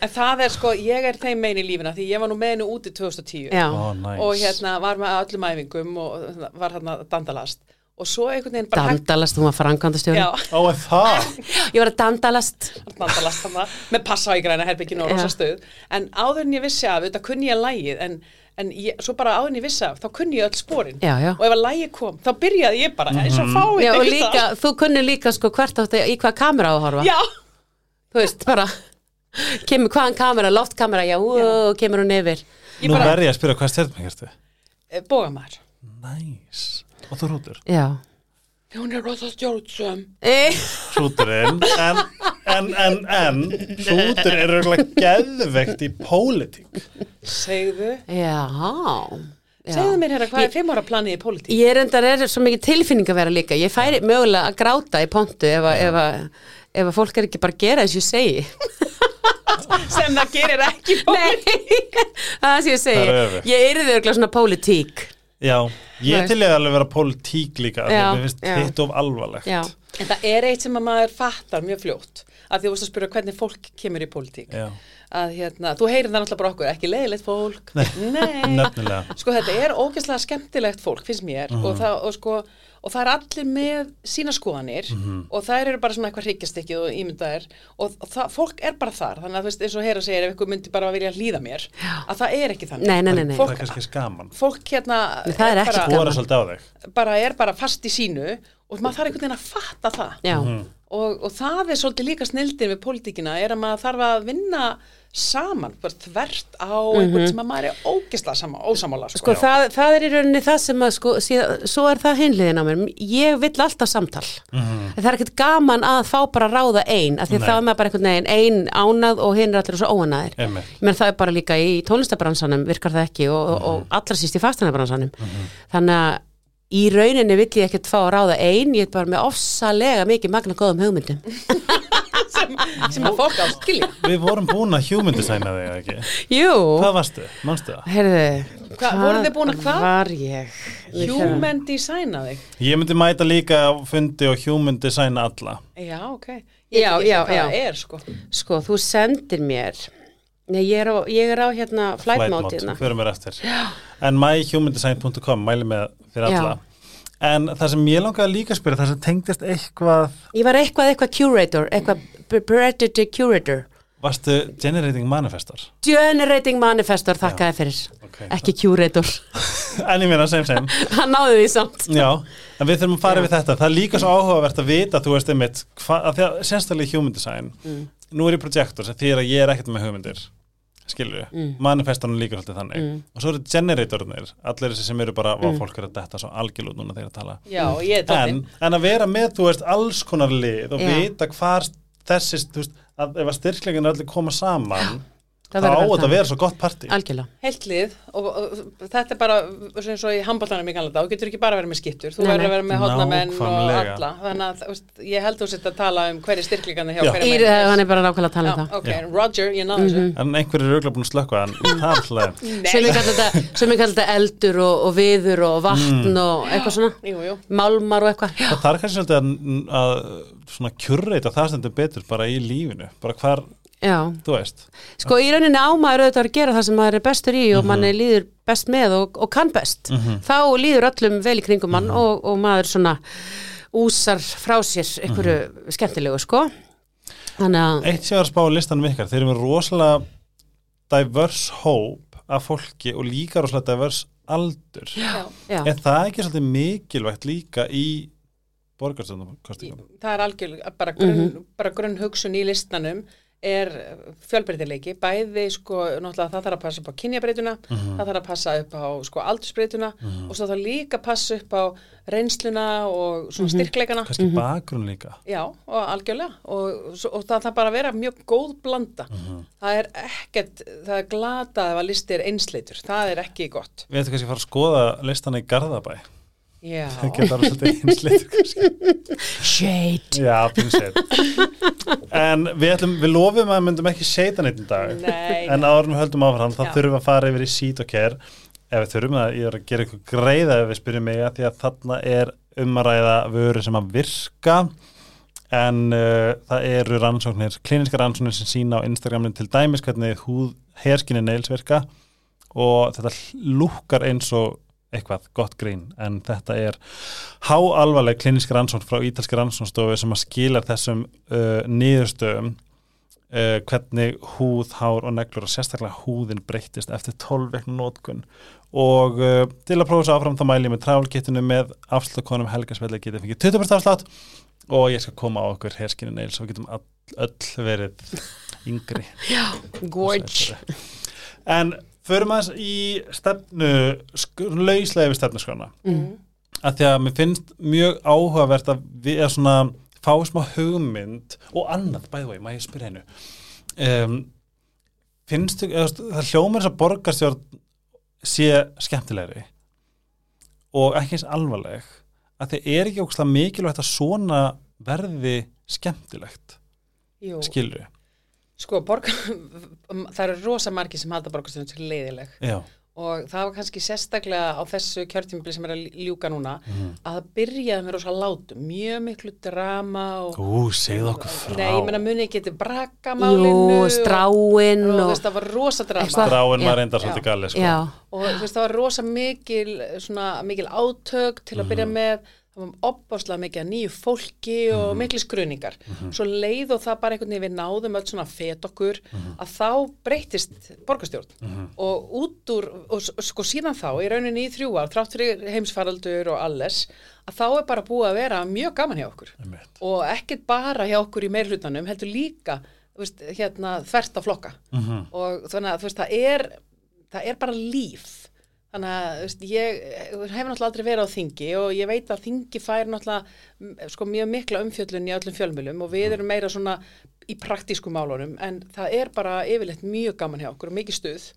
En það er sko, ég er þeim megin í lífina því ég var nú henni úti 2010 Já, Ó, næs. Og hérna var með öllum æfingum og var hérna dandalast. Og svo einhvern veginn bara dandalast, hún var frangandastjóri. Já, Ó, er það? Ég var að dandalast. dandalast þarna með passa í græna herbygginu og rosa stuð. En áður en ég vissi af, þetta kunni ég lægið en, en ég, svo bara áður en ég vissi af þá kunni ég öll sporin. Já, já. og ef að lægið kom, þá byrjaði ég bara eins og fáið Já, og líka, þú kunni líka sko hvert áttu í hvað kamera á að horfa. Já, Þú veist, bara, kemur hvaðan kamera, loftkamera, já, já. kemur hún yfir. ég Nú bara, verð ég að spyrja hvað stjórnum hérstu eh, bógamæður Næs Og þú hrútur Já. Hún er rosa stjórnsum E Hrúturinn En, en, en, en Hrútur er auðvitað geðveikt í pólitík Segðu, Já. Já. segðu mér hérna hvað er fimm ára planið í pólitík Ég er endar er svo mikið tilfinning að vera líka. Ég færi mögulega að gráta í pontu ef að, ef að, ef að fólk er ekki bara að gera þess að ég segi. sem það gerir ekki pólitík Nei, það er sem ég Það er segi. öfugt. Ég yrði örgulega svona pólitík. Já, ég til ég alveg vera pólitík líka Já, Mér finnst hitt of alvarlegt Já. En það er eitt sem að maður fattar mjög fljótt að því þú veist að spyrja hvernig fólk kemur í pólitík Já. að hérna, þú heyrir það náttúrulega bara okkur ekki leiðilegt fólk Nei. Nefnilega sko þetta er ógeðslega skemmtilegt fólk finnst mér og, það, og, sko, og það er allir með sína skoðanir og þær eru bara svona eitthvað hryggjastykkið og ímyndaðir. Og, og það, fólk er bara þar. Þannig að þú veist eins og heyra segir ef ykkur myndi bara vilja hlýða mér að það er ekki þannig. Nei, nei, nei, nei. Það Fólk- er kannski skaman. fólk hérna Nei, það er bara, er bara, er bara fast í sínu og maður þarf einhvern veginn að fatta það. Já. og, og það er svolítið líka snildin við pólitíkina er að maður þarf að vinna saman, bara þvert á einhvern sem að maður er ógisla sama, ósamála sko. Sko það, það er í rauninni það sem að sko, síðan, svo er það hinliðin á mér, ég vill alltaf samtal, það er ekkert gaman að fá bara ráða ein, af því það er maður bara einhvern veginn ein ánað og hinn er allir svo óanaðir. Einmitt. Menn það er bara líka í tónlistabransanum virkar það ekki og, og, og allra síst í fastanabransanum. Þannig að í rauninni vill ég ekkert fá að ráða ein, ég er bara með ofsalega mikið magna góðum hugmyndum. sem, sem að fólk áskilja Við vorum búin að human designa þig ekki Jú, Hvað varstu? Manstu það? heyrðu, Hvað, voruð þið búin að hvað? var ég? Human design að þig Ég myndi mæta líka á fundi og human designa alla Já, ok Já, Ég já, já. það er sko Sko, þú sendir mér Nei, ég er á, ég er á hérna flight mode hérna. fyrir mér eftir En myhumandesign.com mæli með fyrir Já. alla En það sem ég langaði líka að spyrja það sem tengdist eitthvað Ég var eitthvað, eitthvað curator, eitthvað predator curator. Varstu generating manifestor Generating manifestor, þakkaði fyrir. Ok. Ekki curator. En ég meina sem sem Hann náði því samt. Já, en við þurfum að fara við þetta Það er líka svo áhugavert að vita þú veist einmitt, hva, að því að sérstaklega í human design Mm. Nú er ég projektor sem því að ég er ekkert með hugmyndir við, mm. manifestorinn er líka svolítið þannig Mm. og svo eru generatornir allir þessi sem eru bara, mm. fólk er að detta svo algjörlút núna þegar að tala Já, er en, en að vera með, þú veist, alls konar lið og Já. vita hvar þessi, þú veist, að ef að styrklegin allir koma saman Það þá á verður þetta það. að vera svo gott partí Algjörlega. heilt lið og, og þetta er bara eins og í handbóltanum í kannada, þú getur ekki bara verið með skittur þú verður að vera með hodnamenn og alla þannig að veist, ég held þú sitt að tala um hverju styrklingarnir hjá Já. hverju Ír, hann er bara nákvæmlega að tala um það. ok, Roger, ég náðu þessu en einhverjir eru auðvitað búin að slökka en það er alltaf Sem ég kallar þetta, sem þetta eldur og, og viður og vatn Mm. og eitthvað svona. Jú, jú, Málmar og eitthvað. Það þarf kannski svolítið að, að svona kjurreita það stendur betur bara í lífinu bara hvar, Já. þú veist Sko í rauninni ámaður auðvitað að gera það sem maður er bestur í og Mhm. manni líður best með og, og kann best. Þá líður öllum vel í kringum Mhm. mann og, og maður svona úsar frá sér einhverju Mhm. skemmtilegu sko. Þannig að, Eitt sé að spá á listanum ykkar, þeir eru með rosalega diverse hóp af fólki og líka rosalega diverse aldur já. já, Er það ekki svolítið mikilvægt líka í kostingum? það er algjör bara grunn, Mhm. bara grunn hugsun í listanum er fjölbreytileiki, bæði sko, náttúrulega það þarf að passa upp á kynjabreituna, Mhm. það þarf að passa upp á sko aldursbreituna og svo þarf líka að passa upp á reynsluna og svona styrkleikana. kannski bakgrunn líka. Já, og algjörlega. Og, og það þarf bara að vera mjög góð blanda. Það er ekkert, það er glatað ef að listi er einsleitur, það er ekki gott. Við ættum kannski að fara að skoða listana í Garðabæ Það geta alveg svolítið kannski. Shade. Já, En við, ætlum, við lofum að við myndum ekki seita neitt í dag. Nei, En við höldum áfram þá þurfum við að fara yfir í seat og care. Ef við þurfum það, ég er að gera ykkur greiða ef við spyrjum mig að því að þarna er um að ræða vöru sem að virka. En uh, það eru rannsóknir, kliniska rannsóknir sem sína á Instagramin til dæmis hvernig húð herskinni neils virka. Og þetta lúkar eins og eitthvað gott grín en þetta er háalvarleg kliniska rannsókn frá ítalski rannsóknstofu sem að skilar þessum uh, niðurstöðum uh, hvernig húð, hár og neglur og sérstaklega húðin breyttist eftir 12 vekna nótkun og uh, til að prófa þessu áfram þá mæli ég með travelkittinu með afslutakonum helgarsvelli getið fengið 20% afslátt. Og ég skal koma á okkur herskinu neil svo getum all, öll verið yngri. Gorge. en förum aðeins í stefnu lauslega við stefnuskrána. Mm. að því að mér finnst mjög áhugavert að við er svona fá smá hugmynd og annað, by the way, maður ég spyr hennu um, finnst þú, það hljómar þess að borgarstjórn sé skemmtilegri og ekki eins alvarleg að þið er ekki ógslag mikilvægt að svona verði skemmtilegt? Jú, skilur sko, borgar, það eru rosa margir sem halda borgarstjórn til leiðileg já, og það var kannski sérstaklega á þessu kjörtímabili sem er að ljúka núna Mhm. að það byrjaði með rosa látum, mjög miklu drama og ú, segð okkur frá Nei, ég meina muni ekki til brakamálinu Jú, stráin og, og þú og, veist, það var rosa drama Já. var reyndar svolítið galið sko. Já, og þú veist, það var rosa mikil svona mikil átök til að byrja Mhm. með það var opbáslega mikið að nýju fólki og Mhm. mikli skruningar svo leið og það bara einhvern veginn við náðum öll svona fet okkur Mhm. að þá breytist borgarstjórn. Og út úr, og sko síðan þá í rauninni í þrjú ár, þrátt fyrir heimsfaraldur og alles, að þá er bara búið að vera mjög gaman hjá okkur. Og ekkert bara hjá okkur í meirhlutanum heldur líka þú veist, hérna, þvert á flokka. Mhm. og þannig að þú veist, það er það er bara líf þannig að veist, ég hef náttúrulega aldrei verið á þingi og ég veit að þingi fær náttúrulega sko, mjög mikla umfjöllun í öllum fjölmjölum og við erum meira svona í praktísku málunum en það er bara yfirleitt mjög gaman hjá okkur og mikið stuð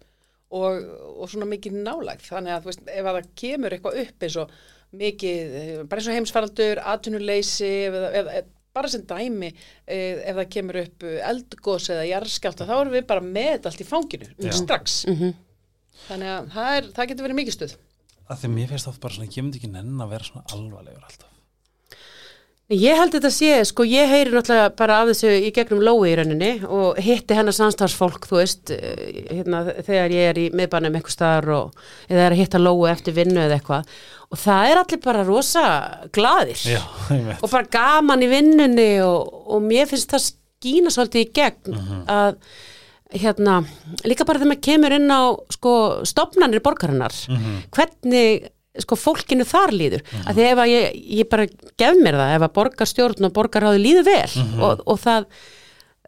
og, og svona mikið nálægt þannig að veist, ef að það kemur eitthvað upp eins og mikið, eh, bara eins og heimsfaraldur atvinnuleysi eða, eða, bara sem dæmi eh, ef það kemur upp eldgós eða jarðskjálta þá erum við bara með allt í fanginu strax þannig að það, er, það getur verið mikið stuð. Að því mér finnst það bara svona, ég myndi ekki nenn að vera svona alvarlegur alltaf. Ég held þetta sé, sko, ég heyri náttúrulega bara af þessu í gegnum lói í rauninni og hitti hennar samstafsfólk, þú veist, eh, hérna, þegar ég er í miðbænum eitthvað staðar og eða er að hitta lói eftir vinnu eða eitthvað. Og það er allir bara rosa glaðir. Já, og bara gaman í vinnunni og, og mér finnst það skína svolítið í gegn að hérna, líka bara þegar maður kemur inn á sko stopnarnir borgarinnar hvernig sko fólkinu þar líður. Að því ef að ég, ég bara gef mér það ef að borgarstjórn og borgarháði líður vel og, og það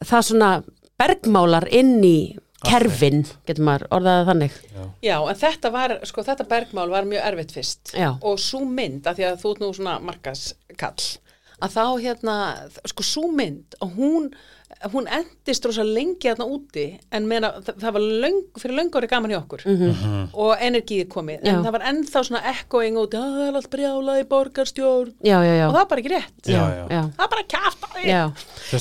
það svona bergmálar inn í kerfin, getur maður orðaði þannig. Já, en þetta var, sko, þetta bergmál var mjög erfitt fyrst. Já. og svo mynd, af því að þú ert nú svona markaskall, að þá hérna, sko, svo mynd og hún, hún endist rosa lengi þarna úti, en meina, það, það var löng, fyrir löngu ári gaman hjá okkur. Og energið komið, en Já. það var ennþá svona echoing úti, að það er allt brjálað í borgarstjórn. Já, já, já, og það var bara ekki rétt. Já, já. já. það er bara kæft að því.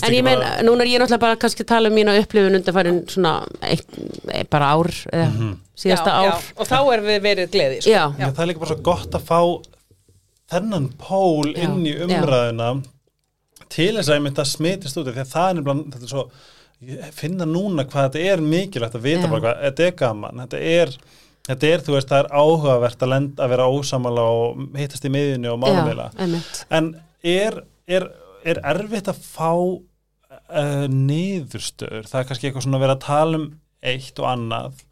En ég meina, bara- núna er ég náttúrulega bara kannski að tala um mína upplifun undanfærin svona eitt, eh, bara ár eða síðasta já, ár. Já, og þá er við verið gleði sko. Já, Já. það er líka bara svo gott að fá þennan pól Já, inn í já. Til þess að ég myndi að smitist út af því að það er nefnilega, þetta er svo ég finna núna hvað þetta er mikilvægt að vita bara hvað, þetta er gaman þetta er, þetta er, þú veist, það er áhugavert að, lenda, að vera ósamála og hittast í miðjunni og einmitt. En er, er, er erfitt að fá uh, niðurstöður? Það er kannski eitthvað svona að vera að tala um eitt og annað.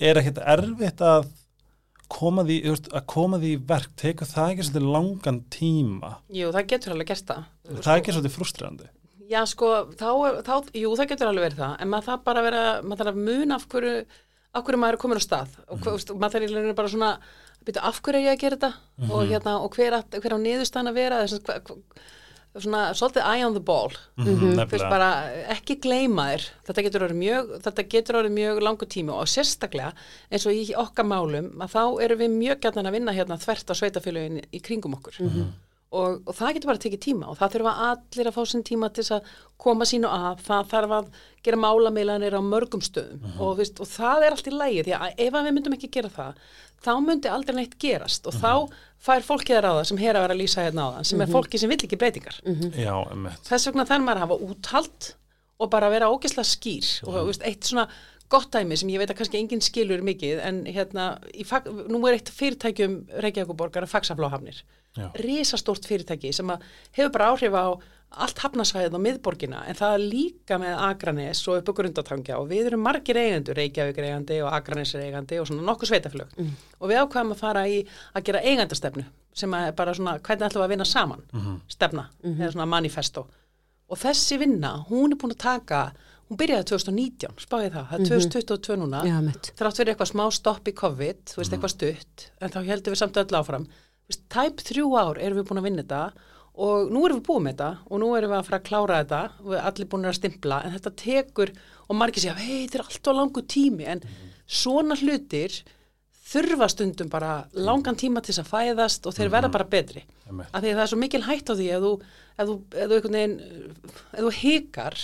Er ekkert erfitt að koma því, að koma því í verk? Tekur það ekki svolítið langan tíma? Jú, það getur alveg gert það það er ekki svolítið frustrandi Já, sko, þá, þá, jú, það getur alveg verið það, en maður þarf bara vera, maður þarf að muna af hverju, af hverju maður er komin á stað. Og mm. veist, maður þarf í rauninni bara svona byrja af hverju er ég að gera þetta? Og, hérna, og hver, að, hver á niðurstæðan að vera, þess að svona, svolítið eye on the ball, Mhm, þú veist nefnilega. bara ekki gleyma þér, þetta getur orðið mjög, þetta getur orðið mjög langu tími og sérstaklega eins og í okkar málum að þá erum við mjög gætnan að vinna hérna þvert á sveitafélögin í kringum okkur og, og það getur bara að tekið tíma og það þurfa allir að fá sinn tíma til þess að koma sínu að, það þarf að gera málameilanir á mörgum stöðum og, veist, og það er allt í lægi því að ef að við myndum ekki gera það þá myndi aldrei neitt gerast og þá fær fólkið að ráða sem hér að vera að lýsa hérna á það sem er fólki sem vill ekki breytingar. Já, emmitt. þess vegna þarf maður að hafa úthald og bara vera ógeðslega skýr og þú veist, eitt svona gott dæmi sem ég veit að kannski enginn skilur mikið en hérna, nú er eitt fyrirtækjum Reykjavíkuborgar að fagsafláhafnir Já. risastórt fyrirtæki sem hefur bara áhrif á allt hafnasvæðið á miðborgina en það er líka með Akranes og upp á grundatangja og við erum margir eigendur Reykjavík eigandi og Akranes eigandi og svona nokkuð sveitaflög og við ákvæðum að fara í að gera eigandastefnu sem er bara svona hvernig ætlum við að vinna saman stefna, eða svona manifesto. Og þessi vinna, hún er búin að taka hún byrjaði 2019, spáði það? Það er 2022 núna. Já, þrátt fyrir eitthvað smá stopp í COVID, þú veist, eitthvað stutt en þá heldum við samt öll áfram. Þú veist, tæp þrjú ár erum við búin að vinna þetta og nú erum við búin með þetta og nú erum við að fara að klára þetta. Og við erum allir búin að stimpla en þetta tekur og margir segja, hei, þetta er allt og langu tími. En svona hlutir þurfa stundum bara langan tíma til þess að fæðast og þeir verða bara betri. Af því að það er svo mikil hætt á því ef þú, ef þú, ef þú, veginn, ef þú hikar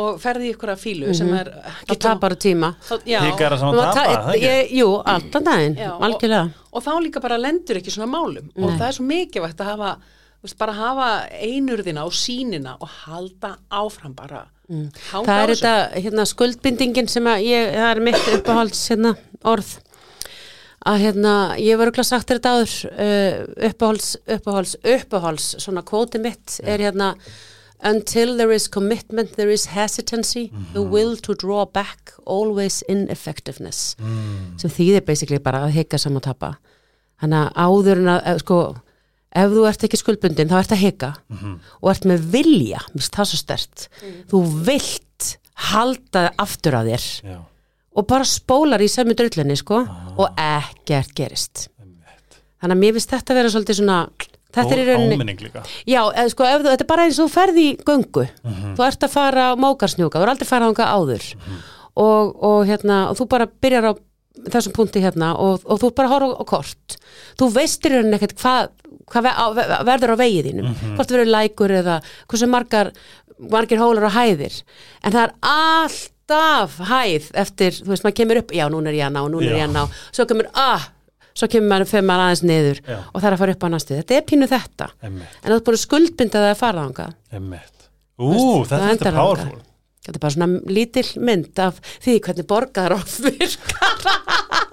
og ferði í ykkur að fílu sem er og tapar tíma. þá- já, Hikar að það ég, Jú, allan daginn, Já, og- algjörlega. og þá líka bara lendur ekki svona málum. Og það er svo mikilvægt að hafa þú veist, bara hafa einurðina og sínina og halda áfram bara. Mm. Það er þetta hérna, skuldbindingin sem að ég, það er mitt uppáhalds hérna, orð að hérna, ég var örugglega sagt þetta áður uh, uppáhalds, uppáhalds, uppáhalds svona kvóti mitt er hérna Until there is commitment, there is hesitancy, the will to draw back, always ineffectiveness sem þýðir basically bara að hika saman tapa. Þannig að áður en að, eh, sko ef þú ert ekki skuldbundin, þá ert að hika. Og ert með vilja, minnst það svo stert þú vilt halda aftur að þér. Já, og bara spólar í sömu drullinni sko og ekkert gerist. Þannig að mér finnst þetta vera svolítið svona þetta er í og rauninni. Já, eða sko, ef þetta er bara eins og þú ferði í göngu, þú ert að fara á mókarsnjúka, þú er aldrei farað ánga áður. Og, og hérna, og þú bara byrjar á þessum punkti hérna og, og þú bara horfa á kort. Þú veistir hérna ekkert hvað hva ve, á, ve- verður á vegið þínum. Hvort verður lækur eða hversu margar margir hólar og hæðir. En það er alltaf hæð eftir, þú veist, maður kemur upp já, núna er ég að ná, núna er ég að ná. Svo kemur, ah, svo kemur maður fyrir maður aðeins niður Já. og það er að fara upp á næstu. Þetta er pínu þetta. Emmitt, En þú ert búin að skuldbinda það að fara Veist, þetta það er powerful. Þetta er bara svona lítill mynd af því hvernig borgar og virkar.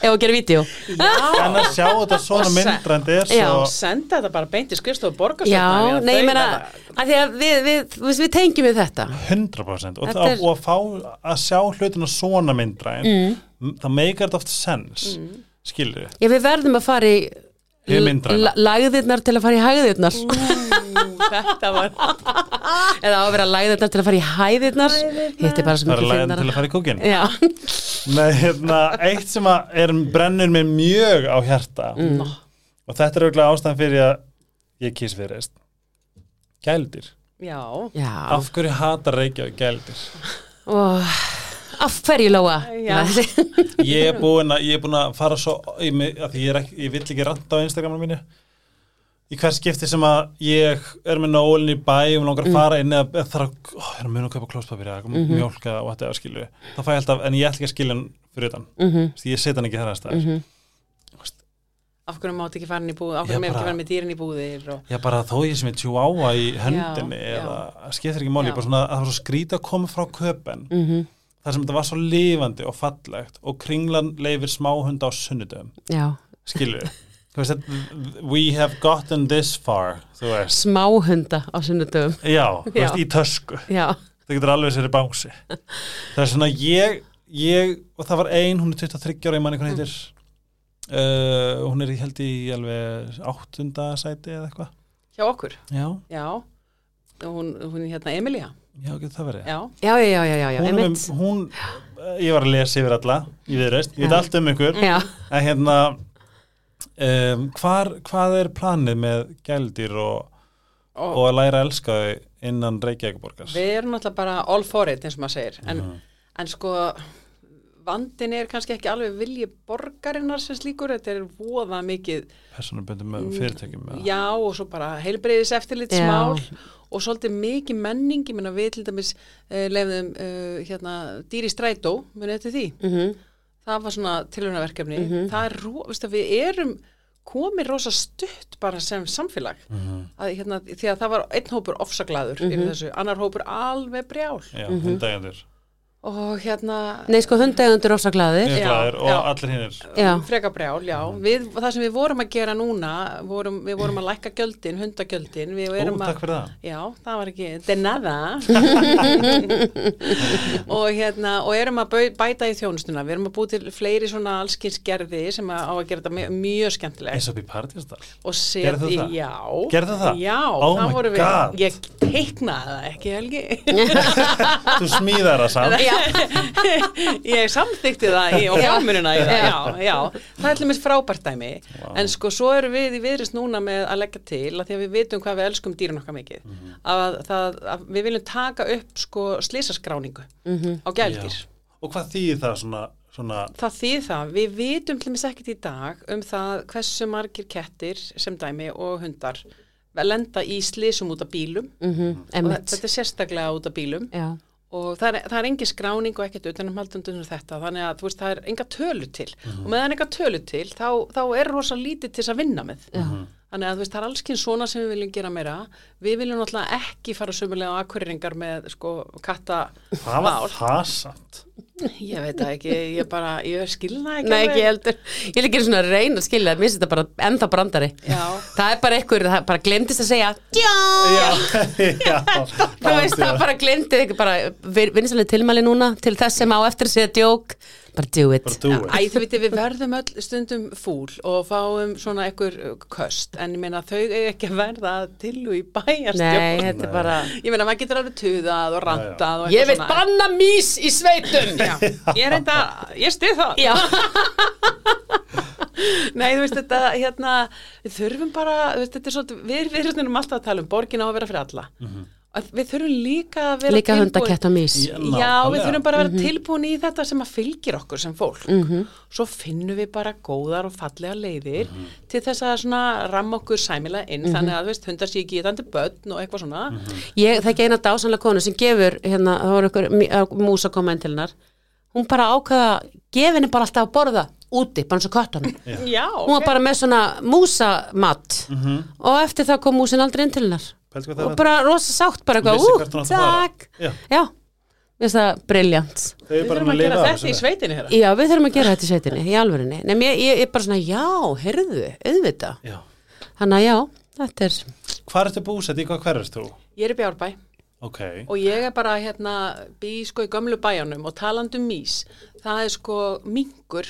Ef að gera vídeo. En að sjá þetta svona myndrændi er Já. svo... senda þetta bara beint í skrifstofu Já, borgarsöfna nei, ég meina, að því að við, við, við, við tengjum við þetta. 100% og, Þetta er... og að fá að sjá hlutina svona myndræn mm. það meikar þetta oft sens mm. skilur Já, við verðum að fara í lagðirnar til að fara í hæðirnar. Þetta var Eða á að vera lagðirnar til að fara í hæðirnar. Hitt er bara svo það er lægðan til að fara í kúkin Já, með hérna, eitt sem að er brennur mér mjög á hjarta. Mm. og þetta er auðvitað ástæðan fyrir að ég kýs fyrir reist gældir já, já. af hverju hatar Reykjavík gældir Og af hverju lóa? Já. ég er búin að, er að fara svo ég, ég, ekki, ég vill ekki ranta á Instagraminu mínu í hvers skipti sem að ég er með nólinn í bæ og langar að fara inn eða eða þarf að, ó, ég er að muna að kaupa klóspapir eða mm -hmm. mjólka og þetta skilju þá fæ ég alltaf, en ég ætla ekki að skilja hann fyrir utan. Mm Mhm. ég set hann ekki þar að staðar. Af hverju mátt ekki fara inn í búð af hverju með ekki fara með dýrin í búðir og... Já, bara þó ég sem er tjúáa í höndinni Já, eða skiptir ekki máli, bara svona að það var svo skrítið að koma frá köpen Mhm. þar sem þetta var svo lifandi og fallegt og kringlan leifir smáhunda á sunnudöfum þú veist we have gotten this far smáhunda á sunnudöfum. já, þú veist, Já. í tösku. Já, það getur alveg sér í bási það er svona ég, ég og það var ein, hún er 23 ára, ég manni hún heitir. Uh, hún er held í alveg áttunda sæti eða eitthvað. Hjá okkur, já, já, hún, hún hérna Emilia. Já, getur það verið. Já, Já, já, já, já, já, já hún, er með- hún, ég var að lesa yfir alla ég veit Já. allt um ykkur. Já, en hérna um, hvar, hvað er planið með gældir og, og, og að læra að elska þau innan Reykjavíkborgars við erum náttúrulega bara all for it eins og maður segir. En, Mhm. en sko vandin er kannski ekki alveg vilji borgarinnar sem slíkur, þetta er voða mikið personaböndum með fyrirtækjum eða? já og svo bara heilbreyðis eftirlitsmál og svolítið mikið menning, ég meina við til dæmis uh, lefðum uh, hérna dýri strætó, munið þetta því? Mhm, það var svona tilhörnaverkefni það er, ro- veistu, við erum komið rosa stutt bara sem samfélag. Mhm. að, hérna, því að það var einn hópur ofsaglaður yfir þessu, annar hópur alveg brjál. Já, Mhm. Og hérna Nei, sko, er Já, glæður og já. allir hinnir Já. freka brjál, já. Við, það sem við vorum að gera núna vorum, við vorum að lækka gjöldin, hundagjöldin. Við Ó, erum að takk fyrir það. Já, það var ekki, de nada. Og hérna og erum að bæta í þjónustuna. Við erum að búi til fleiri svona allskins gerði sem að, á að gera þetta mjög, mjög skemmtilegt. Eins og upp í partíastall og set, Gerðu þú það? Já. Gerðu það? Já, Oh það my voru God. við, ég teiknaði það ekki Helgi. Þú smíðar það samt ég samþykti það í, og fjármununa í það, já, já, það er til mér frábært dæmi, en sko svo erum við í viðrist núna með að leggja til að því að við vitum hvað við elskum dýrin okkar mikið Mhm. að, það, að við viljum taka upp sko slísaskráningu á gældir Já. Og hvað þýðir það svona, svona Það þýð það, við vitum til mér ekkert í dag um það hversu margir kettir sem dæmi og hundar lenda í slísum út af bílum. Mhm, og Einmitt. þetta er sérstaklega út af bílum. Já, og það er, það er engin skráning og ekkert utanumhaldundur um þetta, þannig að veist, það er enga tölu til. Og meðan enga tölu til þá, þá er rosa lítið til þess að vinna með. Já, þannig að þú veist, það er alls kyn svona sem við viljum gera meira. Við viljum náttúrulega ekki fara sömulega á akkurringar með sko katta Hvað var það samt? ég veit það ekki, ég bara ég skilna ekki Nei, ekki heldur. Ég vil ekki svona að reyna að skilja það. Mér finnst þetta bara enda brandari. Já. Það er bara einhver, það bara glemdist að segja Já, Já, já Þú veist það bara glemdi ekki bara vinnisalega tilmæli núna til þess sem á eftir að segja djók bara do it. Bara do it. Æ, veit, við verðum öll stundum fúl og fáum svona einhver uh, köst, en ég meina þau eiga ekki að verða til og í bæjarstjórn. Nei, þetta er bara Ég meina, maður getur alveg tuðað og rantað og Ég veit banna mís í sveitum. Já, ég reynda, ég stið það. Já, Nei, þú veist, þetta, hérna, við þurfum bara, þú veist, þetta er svona, við, við erum alltaf að tala um borgin á að vera fyrir alla. Að Við þurfum líka að vera líka mís Já. Já, við þurfum bara að vera tilbúin í þetta sem að fylgir okkur sem fólk. Svo finnum við bara góðar og fallega leiðir til þess að svona ramma okkur sæmilega inn, þannig að þú veist, hundar sé ekki getandi börn og eitthvað svona. Ég þekki eina dásanlega konu sem gefur hérna, það voru ykkur mús að koma inn til hennar. Hún bara ákvaða gefa henni bara alltaf að borða úti, bara eins og köttunum. Já, hún var bara með svona músamatt og eftir það kom músin aldrei inn til hennar og er bara rosa sátt bara eitthvað, ú, takk Já. já, það briljant Við bara þurfum að að gera þetta í sveitinni hérna. já, við þurfum að gera þetta í sveitinni, í alvörinni Nefn, ég, ég, ég bara svona, já, heyrðu, auðvitað Já. þannig að já, þetta er Hvar ertu búsett? Í hvað hver erst þú? Ég er í Bjárbæ Ok. og ég er bara hérna bý sko í gömlu bæjanum og talandi um mís, það er sko mingur,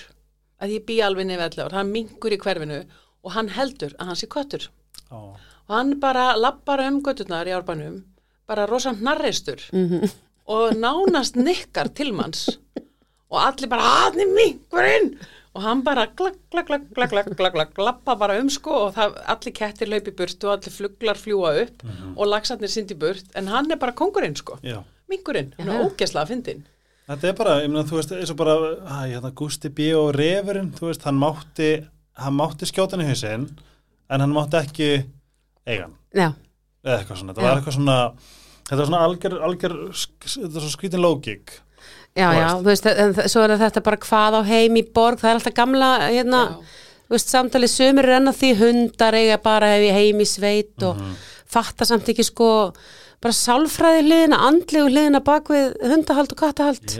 að ég bý alveg nefn og það er mingur í hverfinu og hann heldur að hann sé köttur og hann bara lappar um götturnar í árbænum, bara rosa hnarreistur og nánast nikkar til manns. Og allir bara, er mingurinn og hann bara glagg, glagg, glagg, glagg, glagg, glagg, glagg, lappa bara um sko og það, allir kettir laupi burt og allir fluglar fljúa upp og laxarnir syndi burt, en hann er bara kongurinn sko, Já. mingurinn, hann er ógesla að fyndin. Þetta er bara, ég meina, þú veist, eins og bara, hæ, hérna, Gusti B. og Refurinn, þú veist, hann mátti, hann mátti skjóta hann í hausinn, en hann mátti ekki eiga hann, já, eða eitthvað svona, þetta var eitthvað svona, þetta var svona algjör, algjör, þetta var svona skrítin lógik. já, já, þú veist, en svo er þetta bara hvað á heim í borg, það er alltaf gamla hérna, þú veist, samtalið. Sömur er enn að því hundar eiga bara hef heim í sveit og fatta samt ekki sko bara sálfræði hliðina, andlegu hliðina bak við hundahald og kattahald.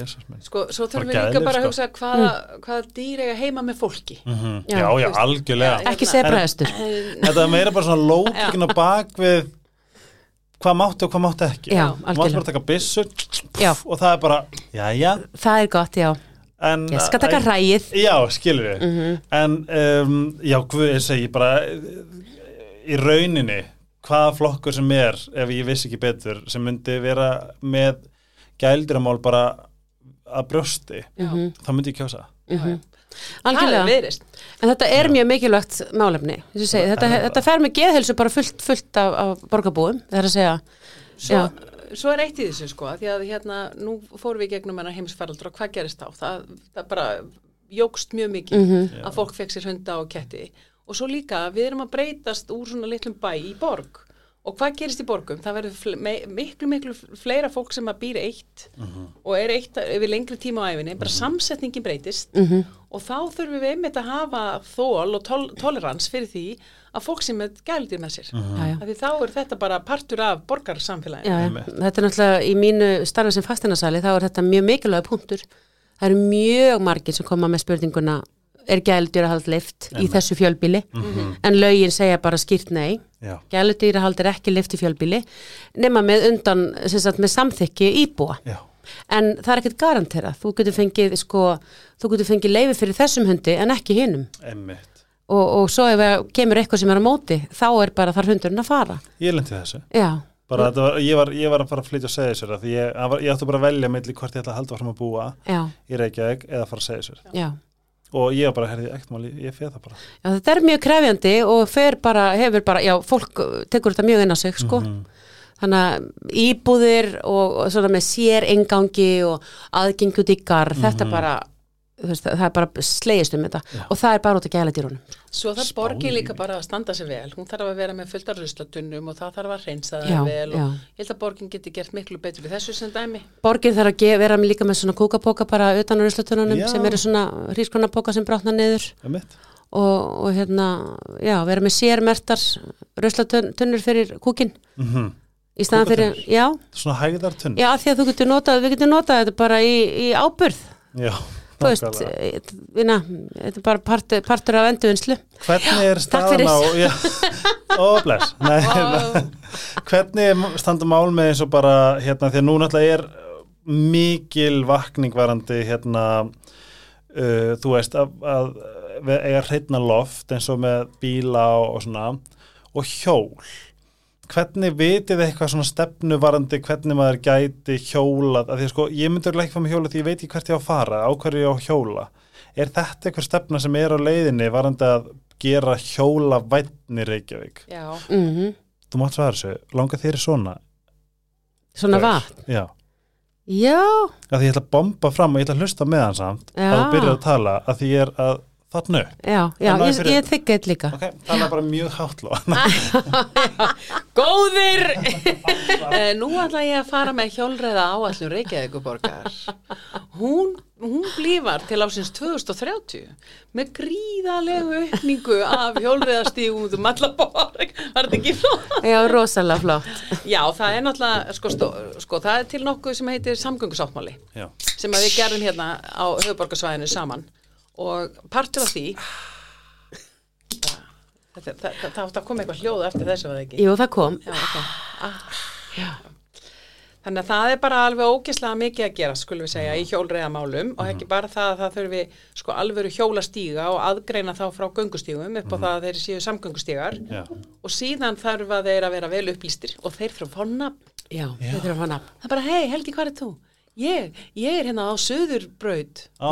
Sko, svo þurfum við líka bara að sko. hugsa hvaða, hvaða dýr eiga heima með fólki. Mhm. Já. Já, já, veist, algjörlega. já, ekki sebraðistur Þetta er meira bara svona lógikin á bak við hvað mátti og hvað mátti ekki. Já, Þú mátti algjörlega. bara taka byssu Já. og það er bara, já, já. það er gott, já, En, ég skal taka hræið Já, skilur við. Mhm. En, um, já, hvað ég segi bara, í rauninni, hvaða flokkur sem er ef ég vissi ekki betur sem myndi vera með gældiramál bara að brjósti Mhm. þá myndi ég kjósa Mhm. Það er Algjörlega. viðrist. En þetta er mjög mikilvægt málefni. eins og ég Segi, þetta, þetta fer með geðhelsu bara fullt, fullt af, af borgarbúum. Það er að segja, Svo, Já. svo er eitt í þessu sko, því að hérna, nú fórum við í gegnum hennar heimsfaraldur og hvað gerist þá? Það, það bara jógst mjög mikið Mhm. að fólk fekk sér hunda og ketti og svo líka við erum að breytast úr svona litlum bæ í borg og hvað gerist í borgum? Það verður miklu, miklu fleira fólk sem að býra eitt og er eitt yfir lengri tíma á æfinni, bara samsetningin breytist Mhm. og þá þurfum við einmitt að hafa þól og tol tolerans fyrir því að fólk sem er gældir með sér. já, já. Af því þá er þetta bara partur af já. Þetta er náttúrulega í mínu starfi sem fastinasali, þá er þetta mjög mikilvæg punktur. Það eru mjög margir sem koma með spurninguna, er gæludýrahald lift í þessu fjölbíli? En lögin segja bara skýrt nei. Gæludýrahald er ekki lift í fjölbíli, nema með undan, sagt, með samþykki íbúa. já, En það er ekkert garanterað. Þú getur fengið, sko, fengið leifi fyrir þessum hundi en ekki emmitt Og, og svo ef kemur eitthvað sem er á móti, þá er bara þar hundurinn að fara. Ég lendi þessu Já, var, ég, var, ég var að fara að flytja að segja sér því ég, ég átti bara að velja milli hvort ég ætla að halda fram að búa já, í Reykjavík eða fara að segja sér já. Og ég bara, herði, ekkert mál, ég, feð það bara Já, þetta er mjög krefjandi og fer bara, hefur bara, já, fólk tekur þetta mjög inn á sig, sko. Mhm. Þannig að íbúðir og, og svona með sér engangi og aðgengi út í garð, þetta bara, þú veist, það er bara slegist um þetta Já. og það er bara út að gæla dýrunum. Svo þarf Spáni. borgin líka bara að standa sig vel. Hún þarf að vera með fulltar ruslatunnum og það þarf að reynsa það vel. já. Og ég held að borgin geti gert miklu betur við þessu sem dæmi. Borgin þarf að vera með líka með svona kúkapóka bara utan á ruslatununum sem eru svona hrískonapóka sem brotna niður og, og hérna, já, vera með sérmertar ruslatunnur fyrir kúkin mm í staðan fyrir, já, Svona hægðartunn já, af því að þú getur notað, við getur notað þetta bara í, í áburð, Já, þú veist, eh, vinna, þetta er bara partur, partur af enduvinslu. Hvernig er staðan á já, Ó, bless. Nei, hérna, Hvernig er standa mál með eins og bara hérna, því að nú náttúrulega er mikil vakning varandi hérna uh, þú veist að, að eiga hreitna loft eins og með bíla og, og svona og hjól hvernig vitið þið eitthvað svona stefnu varandi hvernig maður gæti hjólað? Að því að sko ég örugglega ekki fara með hjóla því ég veit ekki hvert ég á að fara, á hverju ég á að hjóla. Er þetta eitthvað stefna sem er á leiðinni varandi að gera hjóla vætni Reykjavík? Já. Mm þú mátt svara þessu, langar þér svona? Svona vatn. já, Já, að því ég ætla að bomba fram og ég ætla að hlusta með hann samt. Já. að þú byrjar að tala að því ég er að þarna upp já, já, ég, fyrir- ég þykka þetta líka. ok, tala bara mjög háttló Góðir! Eh, Nú ætla ég að fara með hjólreiða áallum Reykjavíkuborgar. Hún, hún blífar til ásins 2030 með gríðalegu aukningu af hjólreiðastígum út um alla borg. Var þetta ekki flott? Já, rosalega flott. Já, það er náttúrulega, sko, stó, sko, það er til nokkuð sem heitir samgöngusáttmáli já, sem að við gerðum hérna á höfuborgarsvæðinu saman og partur af því það, það, það, það koma eitthvað hljóð eftir þessu var það ekki Jú, það kom. Já, ok. Ah. Þannig að það er bara alveg ógeðslega mikið að gera, skulum við segja, í hjólreiðamálum og ekki bara það að það þurfi sko alvöru hjólastíga og aðgreina þá frá göngustígum upp á það að þeir séu samgöngustígar já, og síðan þarf að þeir að vera vel upplýstir og þeir þurfa að fá nafn. Já, þetta er að fá nafn. Það er bara, hei, Helgi, hvað er þú? Ég, ég er hérna á Suðurbraut. Ó.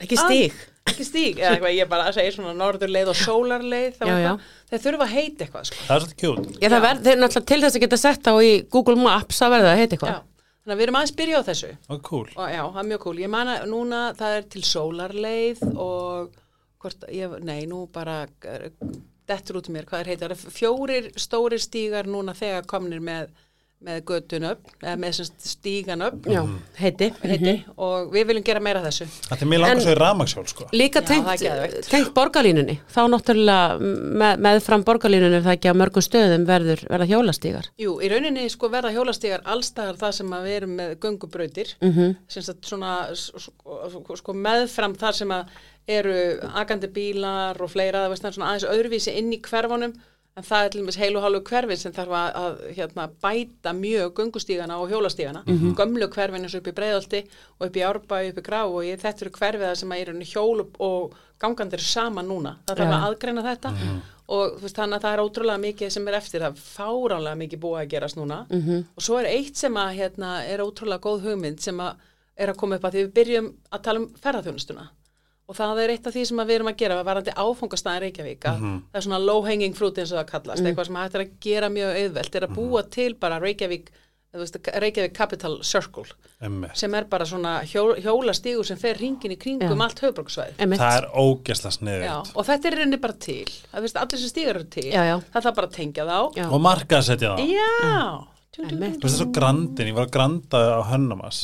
Ekki að- stíg. Ekki stíg, eða eitthvað, ég bara að segja svona norðurleið og sólarleið, Já, já. þeir þurfa að heita eitthvað, sko. það er svolítið kjút Já, það verð, þeir náttúrulega til þess að geta sett á í Google Maps að verða að heita Já, eitthvað. þannig að við erum aðeins byrja á þessu. og cool, og já, það er mjög cool, ég man að núna það er til sólarleið og hvort, ég, nei, nú bara eh, dettur út í mér, hvað er heitir fjórir stórir stígar núna þegar komnir með, með göttun upp eða með sem sagt stígan upp Já, heiti. heiti, og við viljum gera meira af þessu þetta er langar En- svo í ramagsjól sko Líka Já, tengt, borgarlínunni. Þá náttúrulega með, meðfram borgarlínunni það ekki á mörgum stöðum verður verða hjólastígar. Jú, í rauninni sko verða hjólastígar allstaðar það sem að við erum með göngubrautir Mm -hmm. svona sko, sko meðfram þar sem að eru agandi bílar og fleira það veist það er svona aðeins öðruvísi inn í hverfunum en það er til dæmis heil og hálfu hverfin sem þarf að, að hérna, bæta mjög göngustígana og hjólastígana. Gömlu hverfin eins og upp í breiðalti og upp í árbæ, upp í grá og ég, þetta eru hverfiða sem eru hjól og- og gangandi eru saman núna. Það þarf Já. að aðgreina þetta og þú veist, þannig að það er ótrúlega mikið sem er eftir, það er fáránlega mikið búið að gerast núna. -hmm. og svo er eitt sem að hérna, er ótrúlega góð hugmynd sem að er að koma upp að því við byrjum að tala um ferðarþjónustuna og það er eitt af því sem að við erum að gera varandi áfangastæðin Reykjavík að það er svona low hanging fruit eins og það kallast eitthvað sem hægt er að gera mjög auðvelt er að búa til bara Reykjavík þú veist, Reykjavík Capital Circle Einmitt. sem er bara svona hjó, hjólastígur sem fer ringin í kringum Já. allt höfbruksvæð það er ógesla Já, sniðið og þetta er reyni bara til það veist, allir sem stígar eru til Já, já. það þarf bara að tengja þá Já. og það Já. Tjú, tjú, Einmitt. Þú veist það er svo grandin, ég var að granda á Hönnumas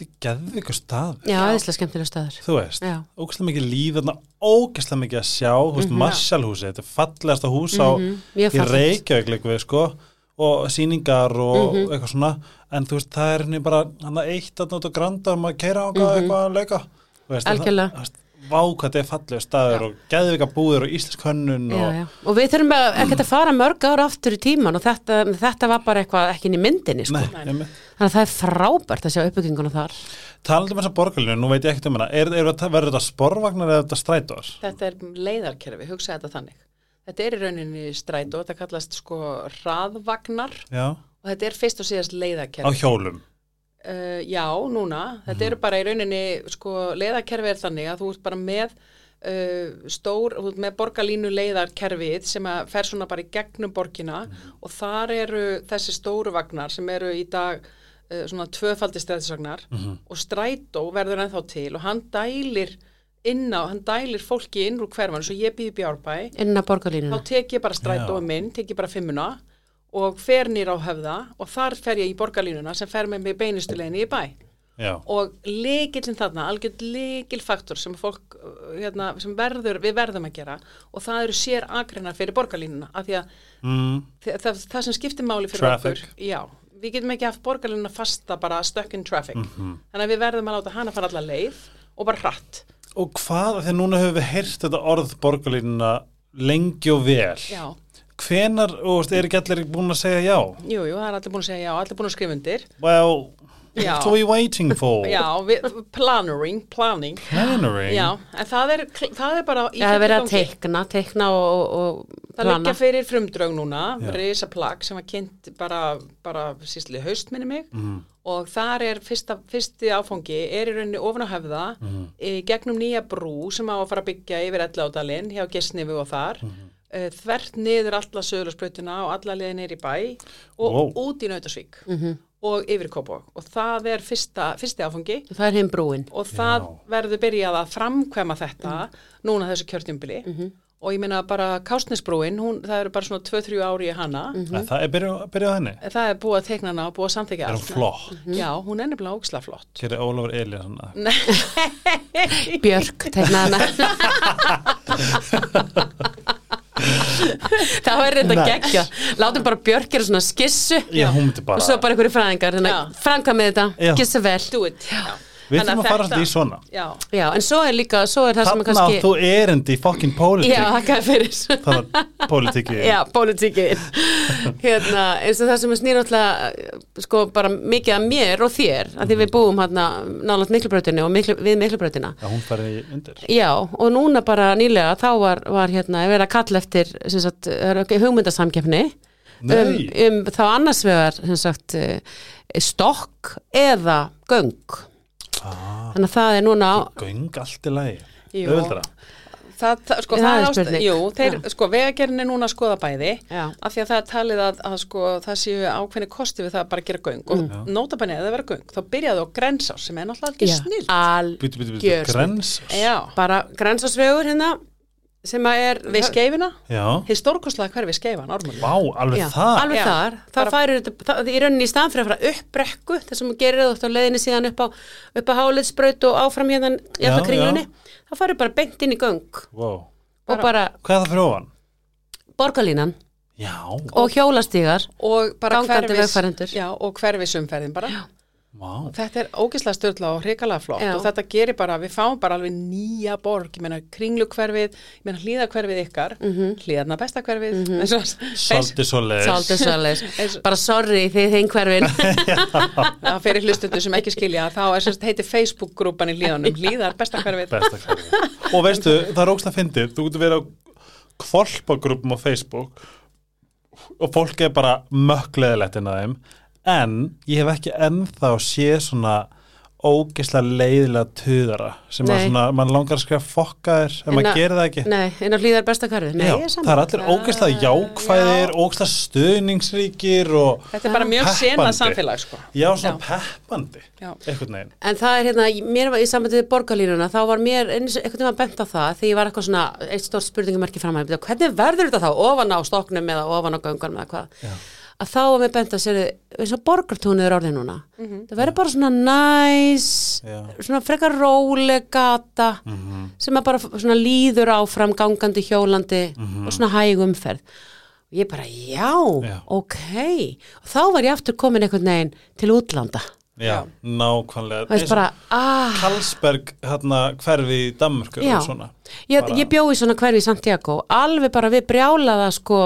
Ég geði ykkur stað Já, æðislega skemmtilega staður. Þú veist, ógæslega mikið líf þarna, ógæslega mikið að sjá Þú veist, Marshallhúsi, þetta er fallegasta hús á Mhm, mjög í. Reykjavík líka við, sko og síningar og Mhm. eitthvað svona en þú veist, það er henni bara hann eitt að nota granda um að keira á Mhm. eitthvað að leika Þú veist, Algjörlega. Það, það, Vá, hvað þetta er fallega staður og geðvika búður og íslensk hönnun Já, og já. Og við þurfum að, ekkert að fara mörg ára aftur í tíman og þetta, þetta var bara eitthvað ekki inn í myndinni, sko. Nei. Þannig að það er frábært að sjá uppbygginguna þar. Talandi um þessa borgarlínu, nú veit ég ekkert um hana er, er, verður þetta sporvagnar eða þetta strætór? Þetta er leiðarkerfi, hugsa þetta þannig Þetta er í rauninni strætó, þetta kallast sko hraðvagnar Já, og þetta er fyrst og síðast á leiðarkerfi hjólum Uh, já, núna, þetta eru bara í rauninni, sko, leiðarkerfi er þannig að þú ert bara með uh, stór, þú ert með borgarlínu leiðarkerfið sem að fer svona bara í gegnum borgina og þar eru þessi stóru vagnar sem eru í dag uh, svona tvöfaldi stræðisvagnar og strætó verður ennþá til og hann dælir inn á, hann dælir fólki inn úr hverfan, svo ég býði bjárbæ. Inn á þá borgarlínuna. tek ég bara strætói Já. minn, tek ég bara fimmuna og fer nýr á höfða og þar fer ég í borgarlínuna sem fer með mig beinustu leiðinni í bæ. Já, og leikillin þarna, algjörð leikilfaktor sem fólk, uh, hérna, sem verður, við verðum að gera og það eru sér agreinar fyrir borgarlínuna af því að mm, það, það, það sem skiptir máli fyrir Traffic. okkur, já, við getum ekki haft borgarlínuna fasta bara stuck in traffic. Þannig að við verðum að láta hana fara alla leið og bara hratt, og hvað, þegar núna höfum við heyrt þetta orð borgarlínuna lengi og vel. Já hvenar, og veist, er ekki allir búin að segja já? Jú, jú, það er allir búin að segja já, allir búin að skrifa undir Well, Já. what are we waiting for? Já, við, plannering, planning Plannering? Já, en það er, það er bara í Já, það er verið að teikna, teikna og, og Það plana. liggja fyrir frumdraug núna, risa plagg sem var kynnt bara, bara sísli haust minni mig Mhm. og þar er fyrsta, fyrsti áfangi er í rauninni ofan á höfða Mhm. í gegnum nýja brú sem á að fara að byggja yfir Elláðalinn hjá Gessnifu og þar Mhm. Uh, þvert niður alla söðursprautina og alla liðið niður í bæ og Wow. út í Nautasvík Mhm. og yfir í Kópavog og það er fyrsta, fyrsti áfangi Það er hinn brúin. og það Já. verður byrjað að framkvæma þetta núna þessu kjörtjumbili og ég meina bara Kásnesbrúin, hún, það eru bara svona 2-3 ári í hana Mm. Það er byrjað byrja á henni? það er búið að teikna hana og búið að samþykja Er hún flott? Já, hún er nefnilega ógislega flott Hér er Ólafur Eliasson að- Björk, teikna hana. það var reynda geggja. Látum bara Björk gera svona skissu Já, og svo bara einhverju fræðingar. Þannig að Já. framkvæmið þetta, skissa vel. Við Þannig þurfum að fara þetta- svolítið í svona. Já, Já, en svo er líka, svo er það sem er Þarna kannski... þú erindi í fokkin pólitík. Já, þakka fyrir. Þannig að pólitíki Já, pólitíkin hérna, eins og það sem er snýr náttúrulega sko bara mikið að mér og þér að því við búum hérna nálaðt miklubrautinu og miklu, við miklubrautina. Já, hún farið í undir. Já, og núna bara nýlega þá var, var hérna verið að kalla eftir sem sagt, það er ekki hugmyndasamkeppni. Um, um þá annars vegar sem sagt eh, stokk eða göng ah, þannig að það er núna göng allt í lagi. Jú. Auðveldara. Það, það, sko, Það það er spurning. jú, þeir, Já. sko, vegagerinn er núna að skoða bæði Já. af því að það er talið að, að sko, það séu ákveðni kosti við það að bara gera göng. Og Já. nótabenni að það vera göng, þá byrjaðu á grensás sem er náttúrulega ekki býtu, algjör grens Já, bara grensásvegur hérna sem að er við skeifina stórkostlega hverfi skeifan, vá, alveg Já, það. Alveg Já, þar, þá bara- færir þetta það, í rauninni í staðan fyrir að fara upp brekku þar sem gerir þú á leiðinni síðan upp á, upp á háliðsbraut og áfram hérna í alltaf kringlunni, þá færir bara beint inn í göng. Wow. og bara Hvað er það fyrir ofan? borgarlínan. Já, og hjólastígar. Og bara hverfis, og hverfisumferðin bara vá. Þetta er ógeðslega störla og hrikalega flott Já. og þetta gerir bara, við fáum bara alveg nýja borg, ég meina kringlukverfið ég meina hlýðakverfið ykkar mm. -hmm. hlýðarna besta hverfið mm svoleiðis, Eins- bara sorry þið þinn hverfin. Það fyrir hlustundu sem ekki skilja þá er sem heiti Facebook-grúpan í hlýðanum hlýðar besta hverfið. Besta Og veistu, það er ógst að fyndið Þú getur verið á kvolpagrúpum á Facebook og fólk er bara mökkleðilegt inn að þeim en ég hef ekki ennþá séð svona ógeðslega leiðilega tuðara sem að Nei. svona, mann langar að skrifa fokka þér ef En maður að- gerir það ekki Nei, inn á hlýðar besta karfi Nei, Já, er það er allir ógeðslega jákvæðir, ógeðslega stuðningsríkir og Þetta er bara mjög Peppandi. sena samfélag sko. já, svona peppandi Já. einhvern veginn En það er hérna, mér var í sambandi við borgarlínuna, þá var mér eins, einhvern veginn bent á það þegar ég var eitthvað svona, eitt stórt spurningumarki fram að hvernig verður þetta þá, ofan á stoknum eða ofan á göngunum eða hvað Já. Að þá var mér bent að sér eins og borgartónið er orðið núna. Það verður bara svona næs Já. svona frekar róleg gata sem að bara svona líður áfram gangandi, hjólandi og svona hæg umferð. Og ég bara, já, Já. ok. Og þá var ég aftur komin einhvern veginn til útlanda. Já, nákvæmlega. Og veist bara, ah. Karlsberg hérna hverfi í Danmörku Já. og svona. Ég, Bara- ég bjó í svona hverfi í Santiago. Alveg bara við brjálaða sko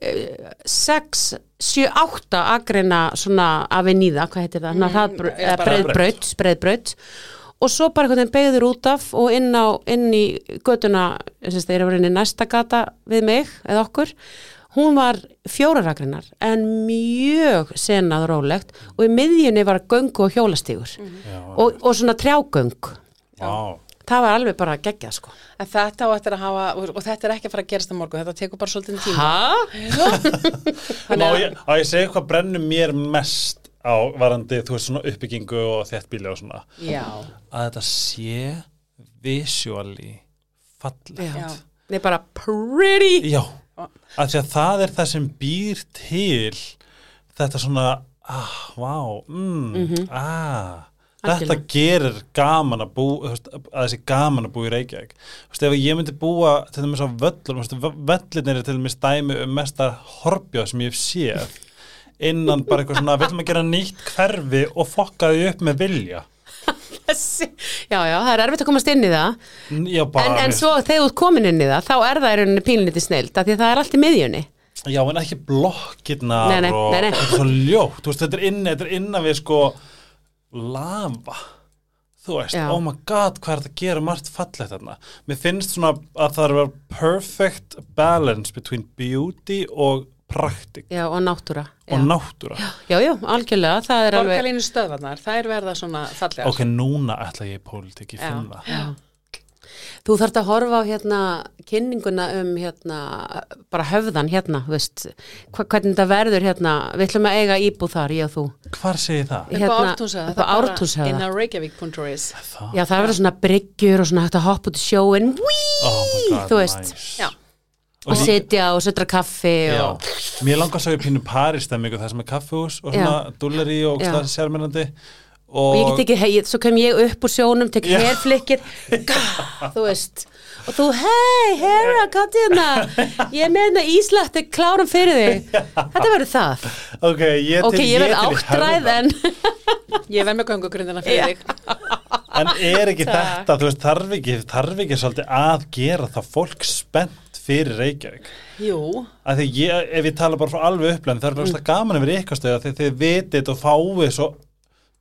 eh, sex, sjö, átta agreina svona avenida, hvað heitir það, mm, já, breiðbraut, breiðbraut. Og svo bara einhvern veginn beigður út af og inn, á, inn í að það er að vera inn í næsta gata við mig eða okkur. Hún var fjórar agreinar en mjög senað og rólegt. Og í miðjunni var göngu og hjólastígur. Já, og, og svona trjágöng. Vá. Það var alveg bara geggjað sko En þetta á eftir að hafa, og, og þetta er ekki að fara að gerast á morgun, þetta tekur bara svolítið tíma. Hæ? Má ég, á ég segja hvað brennur mér mest á varandi, þú veist, svona uppbyggingu og þéttbíli og svona, Já, að þetta sé visually fallegt. já. Nei, bara pretty Já, af því að það er það sem býr til þetta svona, ah, vá, mm, ah, þetta gerir gaman að bú, að þessi gaman að bú í Reykjavík. Þú veist, ef ég myndi búa til dæmis á veist, völlin er til dæmis dæmi um mesta horfjóð sem ég hef séð innan bara eitthvað svona, við ætlum að gera nýtt hverfi og fokka því upp með vilja. Já, já, það er erfitt að komast inn í það. Já, en, en svo þegar þú ert komin inn í það þá er það í rauninni pínlítið snilt af því að það er allt í miðjunni. Já, en ekki blokkirnar og er svo ljótt, veist, þetta er er innan við sko lava, þú veist, Já. oh my god, hvað er þetta að gera margt fallegt þarna. Mér finnst svona að það er að vera perfect balance between beauty og praktik Já, og náttúra og já. náttúra. já, já, algjörlega, það er alveg Borgarlínu stöðvarnar, það er verða svona fallega. Ok, núna ætla ég í pólitík, ég Já. finn það. já. Þú þarft að horfa á hérna kynninguna um hérna bara höfðan hérna, þú veist hvernig þetta verður hérna, við ætlum að eiga íbúð þar, ég og þú Hvar segir það? Hérna, ártúnshöða, upp á það er bara Ártúnshöfða. inn á Reykjavík.is. Það? Já, það verður svona bryggjur og svona hægt að hoppa út í sjóin Oh my god, þú veist. nice. Já. og lí- sitja og södra kaffi og, mér langar að segja pínu Paris-stemmingu það sem er kaffehús og svona dulleri og stað sérmennandi og ég get ekki, hei, svo kem ég upp úr sjónum tek Já. herflikkið þú veist. Og þú, hei, herra, gott hérna. Ég er hérna íslætti klárum fyrir þig. Þetta verður það. Ok, ég, ok, til, ég verð áttræð en Ég verð með göngugrindina fyrir þig. En er ekki Takk. þetta, þú veist, þarf ekki, þarf ekki svolítið að gera það fólk spennt fyrir Reykjavík? Jú, að því ég, ef ég tala bara frá alveg upplæðin það er mm. gaman að vera ykkur stöða því þið vitið og fáið svo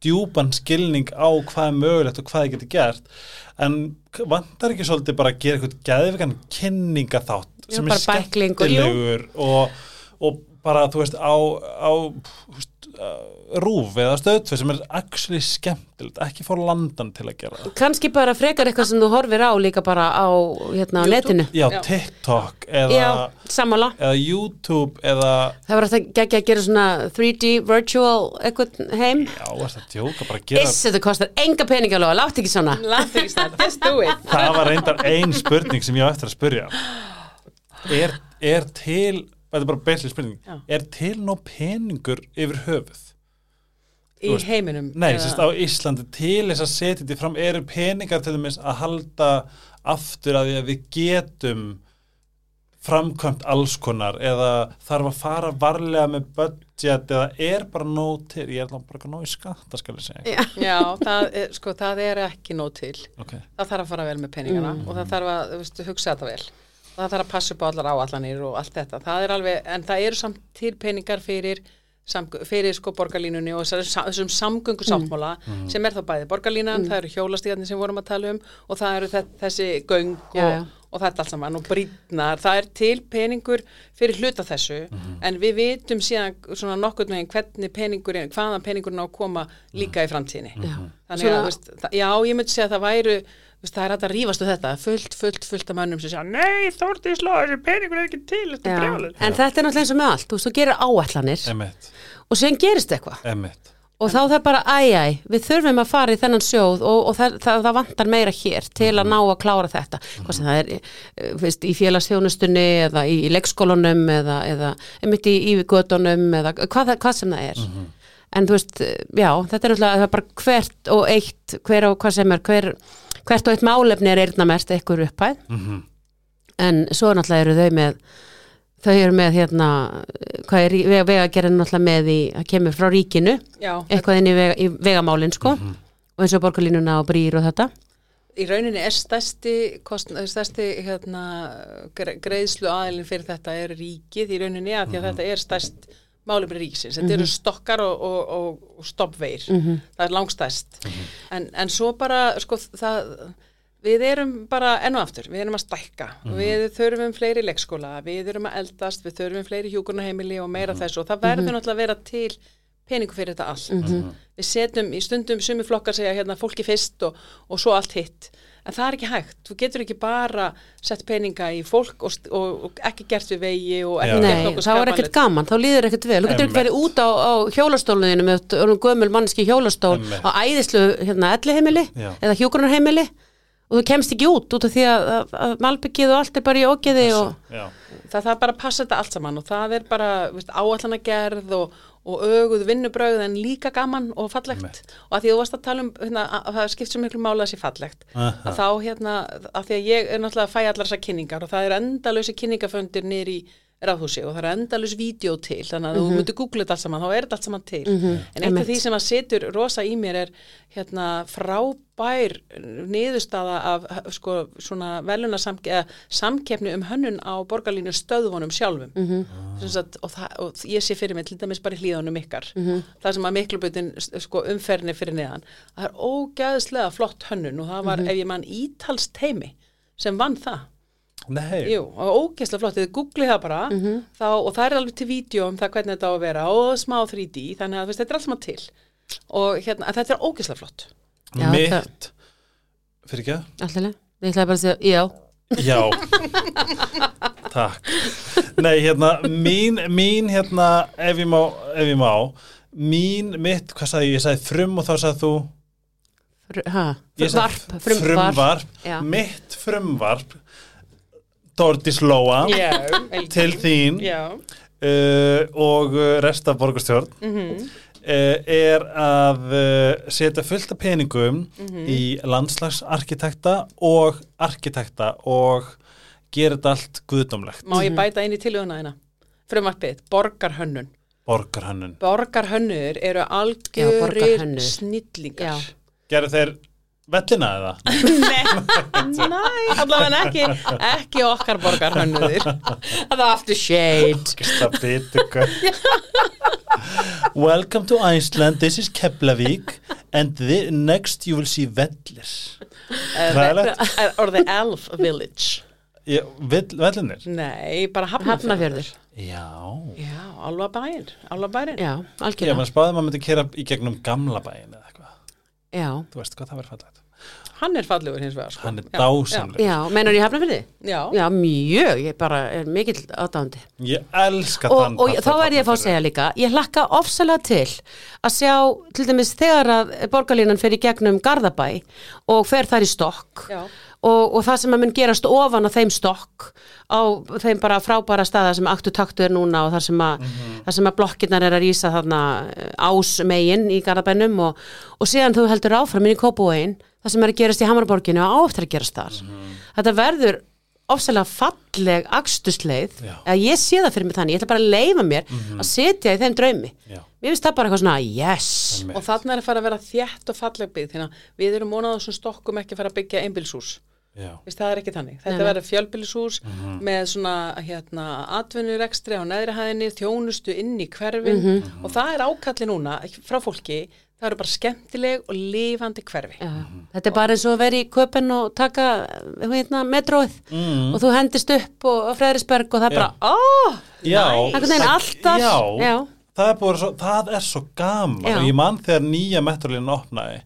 djúpan skilning á hvað er mögulegt og hvað þið getur gert. En vantar ekki svolítið bara að gera eitthvað geðvikan kynningaþátt Já, sem er skemmtilegur og, og bara, þú veist, á, á rúf eða stöðtvið sem er actually skemmtilegt, ekki fór landan til að gera það. kannski bara frekar eitthvað sem þú horfir á líka bara á, hérna, netinu Já. TikTok eða, já, sammála eða YouTube eða, það var alltaf ekki að gera svona 3D virtual eitthvað heim já, það djóka bara að gera Iss, þetta kostar enga peninga alveg, látt ekki svona látt ekki snart, just do it. það var reyndar ein spurning sem ég á eftir að spurja er, er til þetta er bara beisli spurning Já. er til nóg peningur yfir höfuð Í veist, heiminum. nei, sérst á Íslandi til þess að setja þetta fram eru peningar til dæmis að halda aftur að því að við getum framkvæmt alls konar eða þarf að fara varlega með budget eða er bara nóg til ég er þá bara nóg í skatta skal ég segja Já. Já, það er, sko, það er ekki nóg til. okay. Það þarf að fara vel með peningana Mm. og það þarf að, þú veist, hugsa þetta vel. Það þarf að passa upp á allar áallanir og allt þetta. Það er alveg, en það eru samt til peningar fyrir, fyrir sko borgarlínunni og þessum samgöngu sáttmála Mm. sem er þá bæði borgarlínan, það eru hjólastíðarnir sem vorum að tala um og það eru þe- þessi göng og, Já, já. og þetta allt saman og brýtnar, það er til peningur fyrir hluta þessu en við vitum síðan svona nokkurn veginn hvernig peningurinn, hvaðan peningurinn á að koma líka í framtíðinni Já. þannig að, já, ég myndi segja að það væru það er hægt að rífast um þetta. Fullt, fullt, fullt af mönnum sem segja nei, Þórdís Lóa, þessi peningur er ekki til þetta er Já. brjálur En þetta er náttúrulega eins og með allt, þú veist, þú gerir áætlanir Emmett, og síðan gerist eitthvað. Emmett og þá það bara, æj, æj, við þurfum að fara í þennan sjóð og, og það, það, það vantar meira hér til að ná að klára þetta. Hvað sem það er, eh, veist, í félagsþjónustunni eða í, í leikskólanum eða, eða einmitt í, í gödunum eða hvað, hvað sem það er. En þú veist, já, þetta er náttúrulega er hvert og eitt hver og hvað sem er, hver, hvert og eitt málefni er eirnamert eitthvað upphæð. Mhm. en svo náttúrulega eru þau með þau eru með hérna hvað er vega, vegagerðin náttúrulega með í að kemur frá ríkinu já, eitthvað inn í, vega, í vegamálin sko. Og eins og borgarlínuna og brýr og þetta. Í rauninni er stærsti, kost, stærsti hérna, gre- greiðslu aðilin fyrir þetta er ríkið í rauninni að því að þetta er stærst málefni ríkisins. Þetta eru stokkar og, og, og, og stoppveir. Það er langstærst. En, en svo bara, sko, það, við erum bara enn og aftur, við erum að stækka. Við þurfum fleiri leikskóla, við erum að eldast, við þurfum fleiri hjúkurnaheimili og meira þessu og það verður náttúrulega að vera til peningu fyrir þetta allt. Við setjum í stundum sumi flokkar segja hérna fólki fyrst og, og svo allt hitt. En það er ekki hægt. Þú getur ekki bara sett peninga í fólk og, og, og ekki gert við vegi og ekki Já. gert Nei, þá er ekkert gaman, þá líður ekkert vel. Þú getur ekki verið út á, á hjólastóluninu með gömul manneski hjólastól á æðislu hérna elliheimili eða hjúgrunarheimili og þú kemst ekki út út af því að, að, að malbyggið og allt er bara í ógeði og Já, það þarf bara að passa þetta allt saman og það er bara veist, áallana gerð og, og öguð vinnubröð en líka gaman og fallegt Einmitt. og að því að þú varst að tala um hérna, að að það skipt svo miklu mála að sé fallegt Aha. að þá hérna, að því að ég er náttúrulega að fæ allar þessar kynningar og það er endalösi kynningaföndir niður í ráðhúsi og það er endalös vídeo til þannig að þú myndir googla þetta allt saman þá er þetta allt saman til. En eitt af Einmitt. því sem að setur rosa í mér er hérna frábær niðurstaða af sko svona veluna samkeppni um hönnun á borgarlínu stöðvonum sjálfum. Mm sagt, og, það, og ég sé fyrir mig til dæmis bara í hlíðunum ykkar það sem að miklubutin sko, umferðinni fyrir neðan. Það er ógæðslega flott hönnun og það var ef ég mann ítals teimi sem vann það nei. Jú, og ógeðslega flott, þið googlið það bara. Þá, og það er alveg til vídeo um það hvernig þetta á að vera og smá 3D þannig að þú veist, þetta er allt saman til. Og hérna, þetta er ógeðslega flott. Já, Mitt. Fyrir ekki það? alltaf, ég ætlaði bara að segja, já. Já. Takk. Nei, hérna, mín, mín hérna, ef ég má, ef ég má. Mín, mitt, hvað sagði ég, ég sagði frum og þá sagði þú? Fr- sagði frumvarp, frumvarp, mitt frumvarp Dordis Lóa til þín. Uh, og uh, rest af borgarstjórn. Mhm, uh, er að uh, setja fullt af peningum í landslagsarkitekta og arkitekta og gera þetta allt guðdómlegt. Má ég bæta inn í tilhuguna þína frumarpið, borgarhönnun. Borgarhönnun. Borgarhönnur eru Já, algjörir borgarhönnuðir. snillingar. Já. Gerðu þeir vellina eða? Nei, nei, allavega ekki ekki okkar borgarhönnuðir. Það er after shade. Það bitur hvað Welcome to Iceland, this is Keflavík and the, next you will see vellir. Hræðilegt. Eh, or the elf village. Ég- vill- Vellinir? Nei, bara hafnafjörður Já. Já, alva bæinn, alva bæinn já, Ég algjörlega. maður spáði að maður myndi kera í gegnum gamla bæin eða eitthvað Já, Þú veist hvað það verður fallegt. Hann er fallegur hins vegar sko. Hann er dásamlegur. Já, meinar ég Hafnafjörði? Já, Já, mjög, ég bara er mikill aðdándi Ég elska og, þann og ég- þá er ég að fá að segja líka ég hlakka ofsalega til að sjá til dæmis þegar að borgarlínan fer í gegnum Garðabæ og fer þar í stokk Já. Og, og það sem að mun gerast ofan á þeim stokk á þeim bara frábæra staða sem aktu taktu er núna og þar sem að, þar sem að blokkirnar er að rýsa þarna eh, ás megin í Garðabænum og, og síðan þú heldur áfram inn í Kópúin það sem er að gerast í Hamaraborginu og áftur að gerast þar. Þetta verður ofsalega falleg akstusleið Já. að ég sé það fyrir mig þannig, ég ætla bara að leifa mér að setja í þeim draumi Já. mér finnst það bara eitthvað svona, yes Einmitt. og þarna er að fara að vera þétt og falleg byggð þannig að við erum á þessum stokkum ekki að fara að byggja einbilshús Já, Vist, það er ekki þannig. Þetta Nei, nei. verður fjölbýlishús með svona hérna, atvinnurekstri á neðri hæðinni, þjónustu inn í hverfin og það er ákalli núna frá fólki. Það eru bara skemmtileg og lifandi hverfi. Já, þetta er bara eins og að vera í köpen og taka hérna, metróið Mm. og þú hendist upp og, á Freðrisberg og það er bara, ó, Já, alltaf. Já, já, Það, er búið svo, það er svo gaman. Já. og ég mann þegar nýja metrolínu opnaði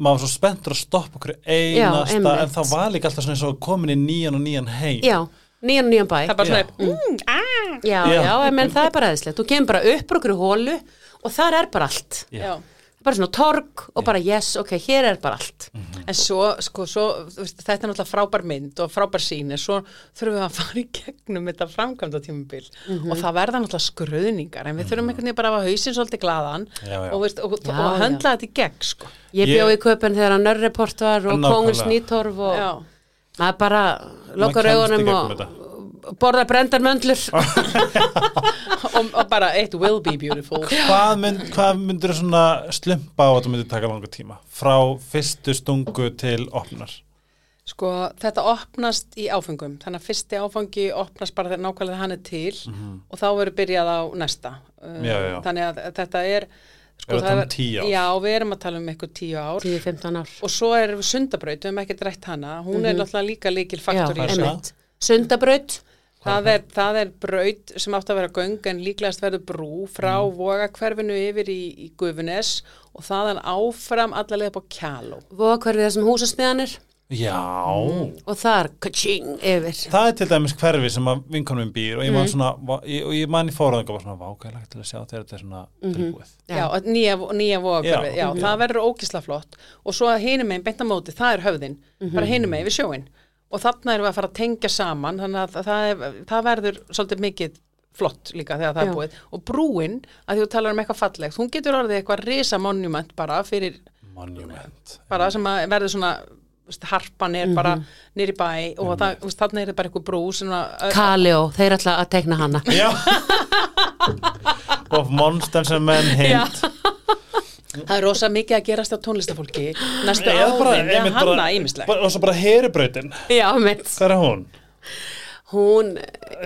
maður var svo spenntur að stoppa okkur einasta en það var líka alltaf svona eins og komin í nýjan og nýjan heim. Já, nýjan og nýjan bæ. Það er bara svona, mm, ah, já, Já. já, en menn það er bara eðislegt þú kemur bara upp úr okkur hólu og þar er bara allt. Já. já bara svona torg og bara yes, ok, hér er bara allt En svo, sko, svo, þú veist, þetta er náttúrulega frábær mynd og frábær sín, en svo þurfum við að fara í gegnum þetta framkvæmda tímabil Mhm. og það verða náttúrulega skröðningar, en við þurfum einhvern veginn bara að hafa hausinn svolítið glaðan Já, já. og, veist, og, Já, og já. höndla þetta í gegn, sko. ég Ég- bjó í köpen þegar að nörreport var og kongens nýtorf og Já. maður bara í augunum og. Borða brendar möndlur og, og bara it will be beautiful. Hvað, mynd, hvað myndur svona slumpa á að þetta myndir taka langa tíma frá fyrstu stungu til opnar Sko, þetta opnast í áfengum, þannig að fyrsti áfangi opnast bara þegar nákvæmlega hann er til og þá verður byrjað á næsta. Mhm. Já, já. Þannig að þetta er... Sko, við að það um er- 10 ár? Já, við erum að tala um eitthvað tíu ár. 10-15 ár Og svo er sundabraut, við hefum ekki drætt hana, hún er náttúrulega líka líkil já, faktor í þessu. sundabraut Það er, það er braut sem átt að vera göng en líklegast verður brú frá mm. vogakverfinu yfir í, í Gufunes og þaðan áfram allarlega upp á kjáló. voðakverfið þessum húsasmiðanir Já. Og þar, kaching, yfir. Það er til dæmis hverfi sem að vinkonum býr og ég man svona, va- ég, og ég man í fóraðanga var svona vákæðilegt til að sjá þegar þetta er svona Mhm. tilbúið? Já, og nýja, nýja vogakverfið, já, Já. það verður ógisla flott. Og svo að hinum meginn, beint á móti, það er höfðin, bara hinum meginn við sjóin og þarna erum við að fara að tengja saman þannig að það, er, það verður svolítið mikið flott líka þegar það Já. er búið. Og brúin, að því þú talar um eitthvað fallegt hún getur orðið eitthvað risa monument bara fyrir Monument. bara sem að verður svona harpan er bara nýri bæ og það, þú veist, þarna er þetta bara eitthvað brú svona, Kaljó, þeir ætla að tekna hana. Já. Og monster sem menn hint það er rosa mikið að gerast á tónlistafólki næstu Eða bara- áðin við einmitt hanna bara- ímislegt bara- Og svo bara heribrautin. Já, mitt Hvað er hún? Hún,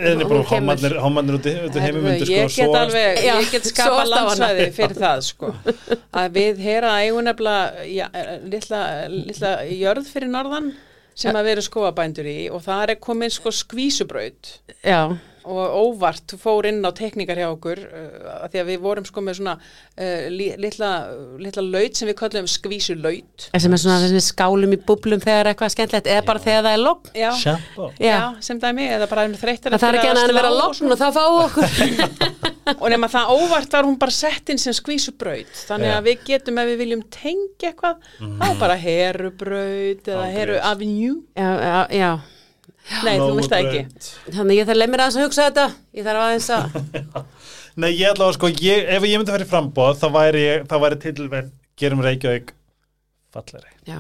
ég bara hommarnir út í heimimyndir sko ég get alveg, ég get skapa landsvæði fyrir það sko. Að við heyra eigum nefnilega já, litla, litla jörð fyrir norðan sem að við erum skóabændur í og það er komin sko skvísubraut. Já, og óvart fór inn á tekníkar hjá okkur uh, að því að við vorum sko með svona uh, li, litla, litla laut sem við kallum skvísulaut. Sem er svona þess að við skálum í búblum þegar eitthvað skemmtilegt eða bara þegar það er logn. Já, já. Já. sem dæmi eða bara erum þreyttir Það þarf ekki en að vera logn og það fá okkur. Og nema það óvart var hún bara sett inn sem skvísubraut. Þannig Já. að við getum ef við viljum tengja eitthvað þá bara herubraut eða Ángriðs. heru avenue. Já, já, nei, þú veist það ekki. Þannig ég þarf mér aðeins að hugsa þetta. Ég þarf aðeins að Nei, ég ætla að sko, ég, ef ég myndi að fara í frambóð þá væri, ég- þá væri titilvenn Gerum Reykjavík falleri Já,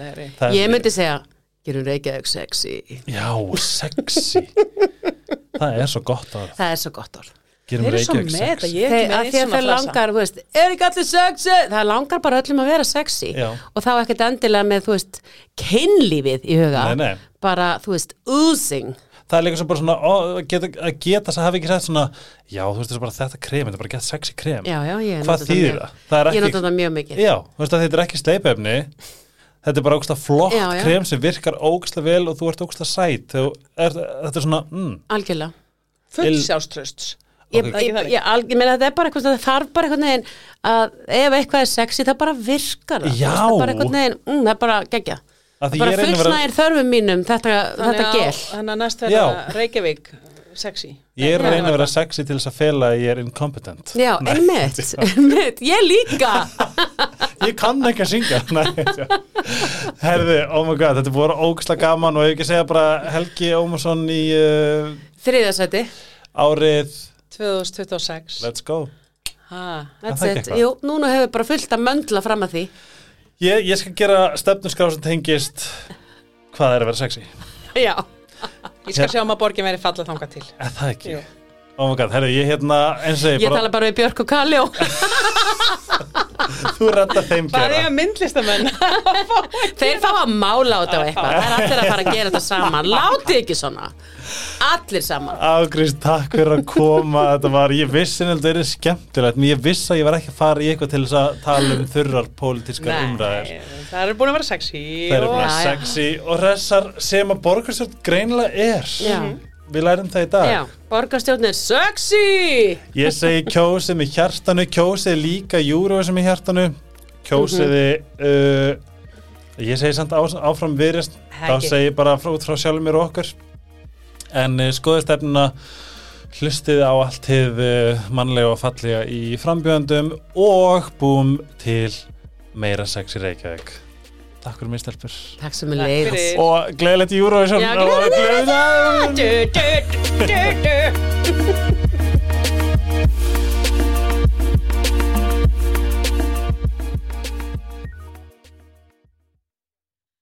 er- ég myndi segja Gerum Reykjavík sexy. Já, sexy. Það er svo gott að Það er svo gott orð Gerum þeir eru svo með þetta ég er ekki með að að svona langar, þú veist, er ekki allir sexy? Það langar bara öllum að vera sexy. Já. og þá ekkert endilega með, þú veist kynlífið í huga. Nei, nei. bara, þú veist, oozing. Það er líka svo bara svona ó, að geta, að geta þess að hafa ekki sett svona Já, þú veist, það er bara þetta krem, þetta er bara gett sexy krem. Já, já, ég Hvað nota þetta þýðir það? Það ég nota þetta mjög mikið. Já, þú veist að þetta er ekki sleipefni. Þetta er bara ógæslega flott Já, já. krem sem virkar ógæslega vel og þú ert ógæslega sæt. Þú er, Þetta er svona, mm, algjörlega. Full Il- sjálfströsts ég, ég, ég, ég meina þetta er bara eitthvað það þarf bara eitthvað neginn að ef eitthvað er sexy það bara virkar það. Það er bara eitthvað neginn, mm, það er bara geggja að því bara fullsnæðir þörfum mínum þetta, þetta gel. þannig að næst Já. vera Reykjavík sexy. Ég er að reyna að vera sexy til þess að fela að ég er incompetent. Já, einmitt, einmitt, ég líka. Ég kann ekki að syngja. Herði, oh my god, þetta er búið ógæslega gaman og ég ekki segja bara Helgi Ómarsson í uh, þriðasæti, árið 2026 Let's go ha. that's it eitthvað? jú, núna hefur bara fullt að möndla fram að því Ég, ég skal gera stefnuskrá sem tengist hvað er að vera sexy já, ég skal sjá um að borgin veri falla þangað til Er það ekki? Jú. Oh my god, herri, ég hérna eins og ég ég bara tala bara við Björk og Kaljó Þú redda þeim er gera. ég myndlistamenn? Þeir fá að mála á þetta og eitthvað. Það er allir að fara að gera þetta saman. Látið ekki svona. Allir saman. Ágrís, takk fyrir að koma. Þetta var, ég vissi að þetta er skemmtilegt en ég vissi að ég var ekki að fara í eitthvað til þess að tala um þurrar pólitískar umræðir það er búin að vera sexy Það eru bara Já, já. sexy og hressar sem að borgarstjórn greinilega er. Já. Við lærum það í dag. Já, borgarstjórn er sexy! Ég segi kjósið með hjartanu kjósið líka Eurovision með hjartanu. Kjósiði uh, ég segi samt á, áfram viðrist þá segi ég bara frá, frá sjálfum mér og okkur. En uh, skoðu stefnuna hlustiði á allt hið uh, mannlega og fallega í frambjöndum og búum til meira sex í Reykjavík Takk fyrir mér stelpur. Takk sem er fyrir. og gleðilegt Eurovision. Já, gleðilegt.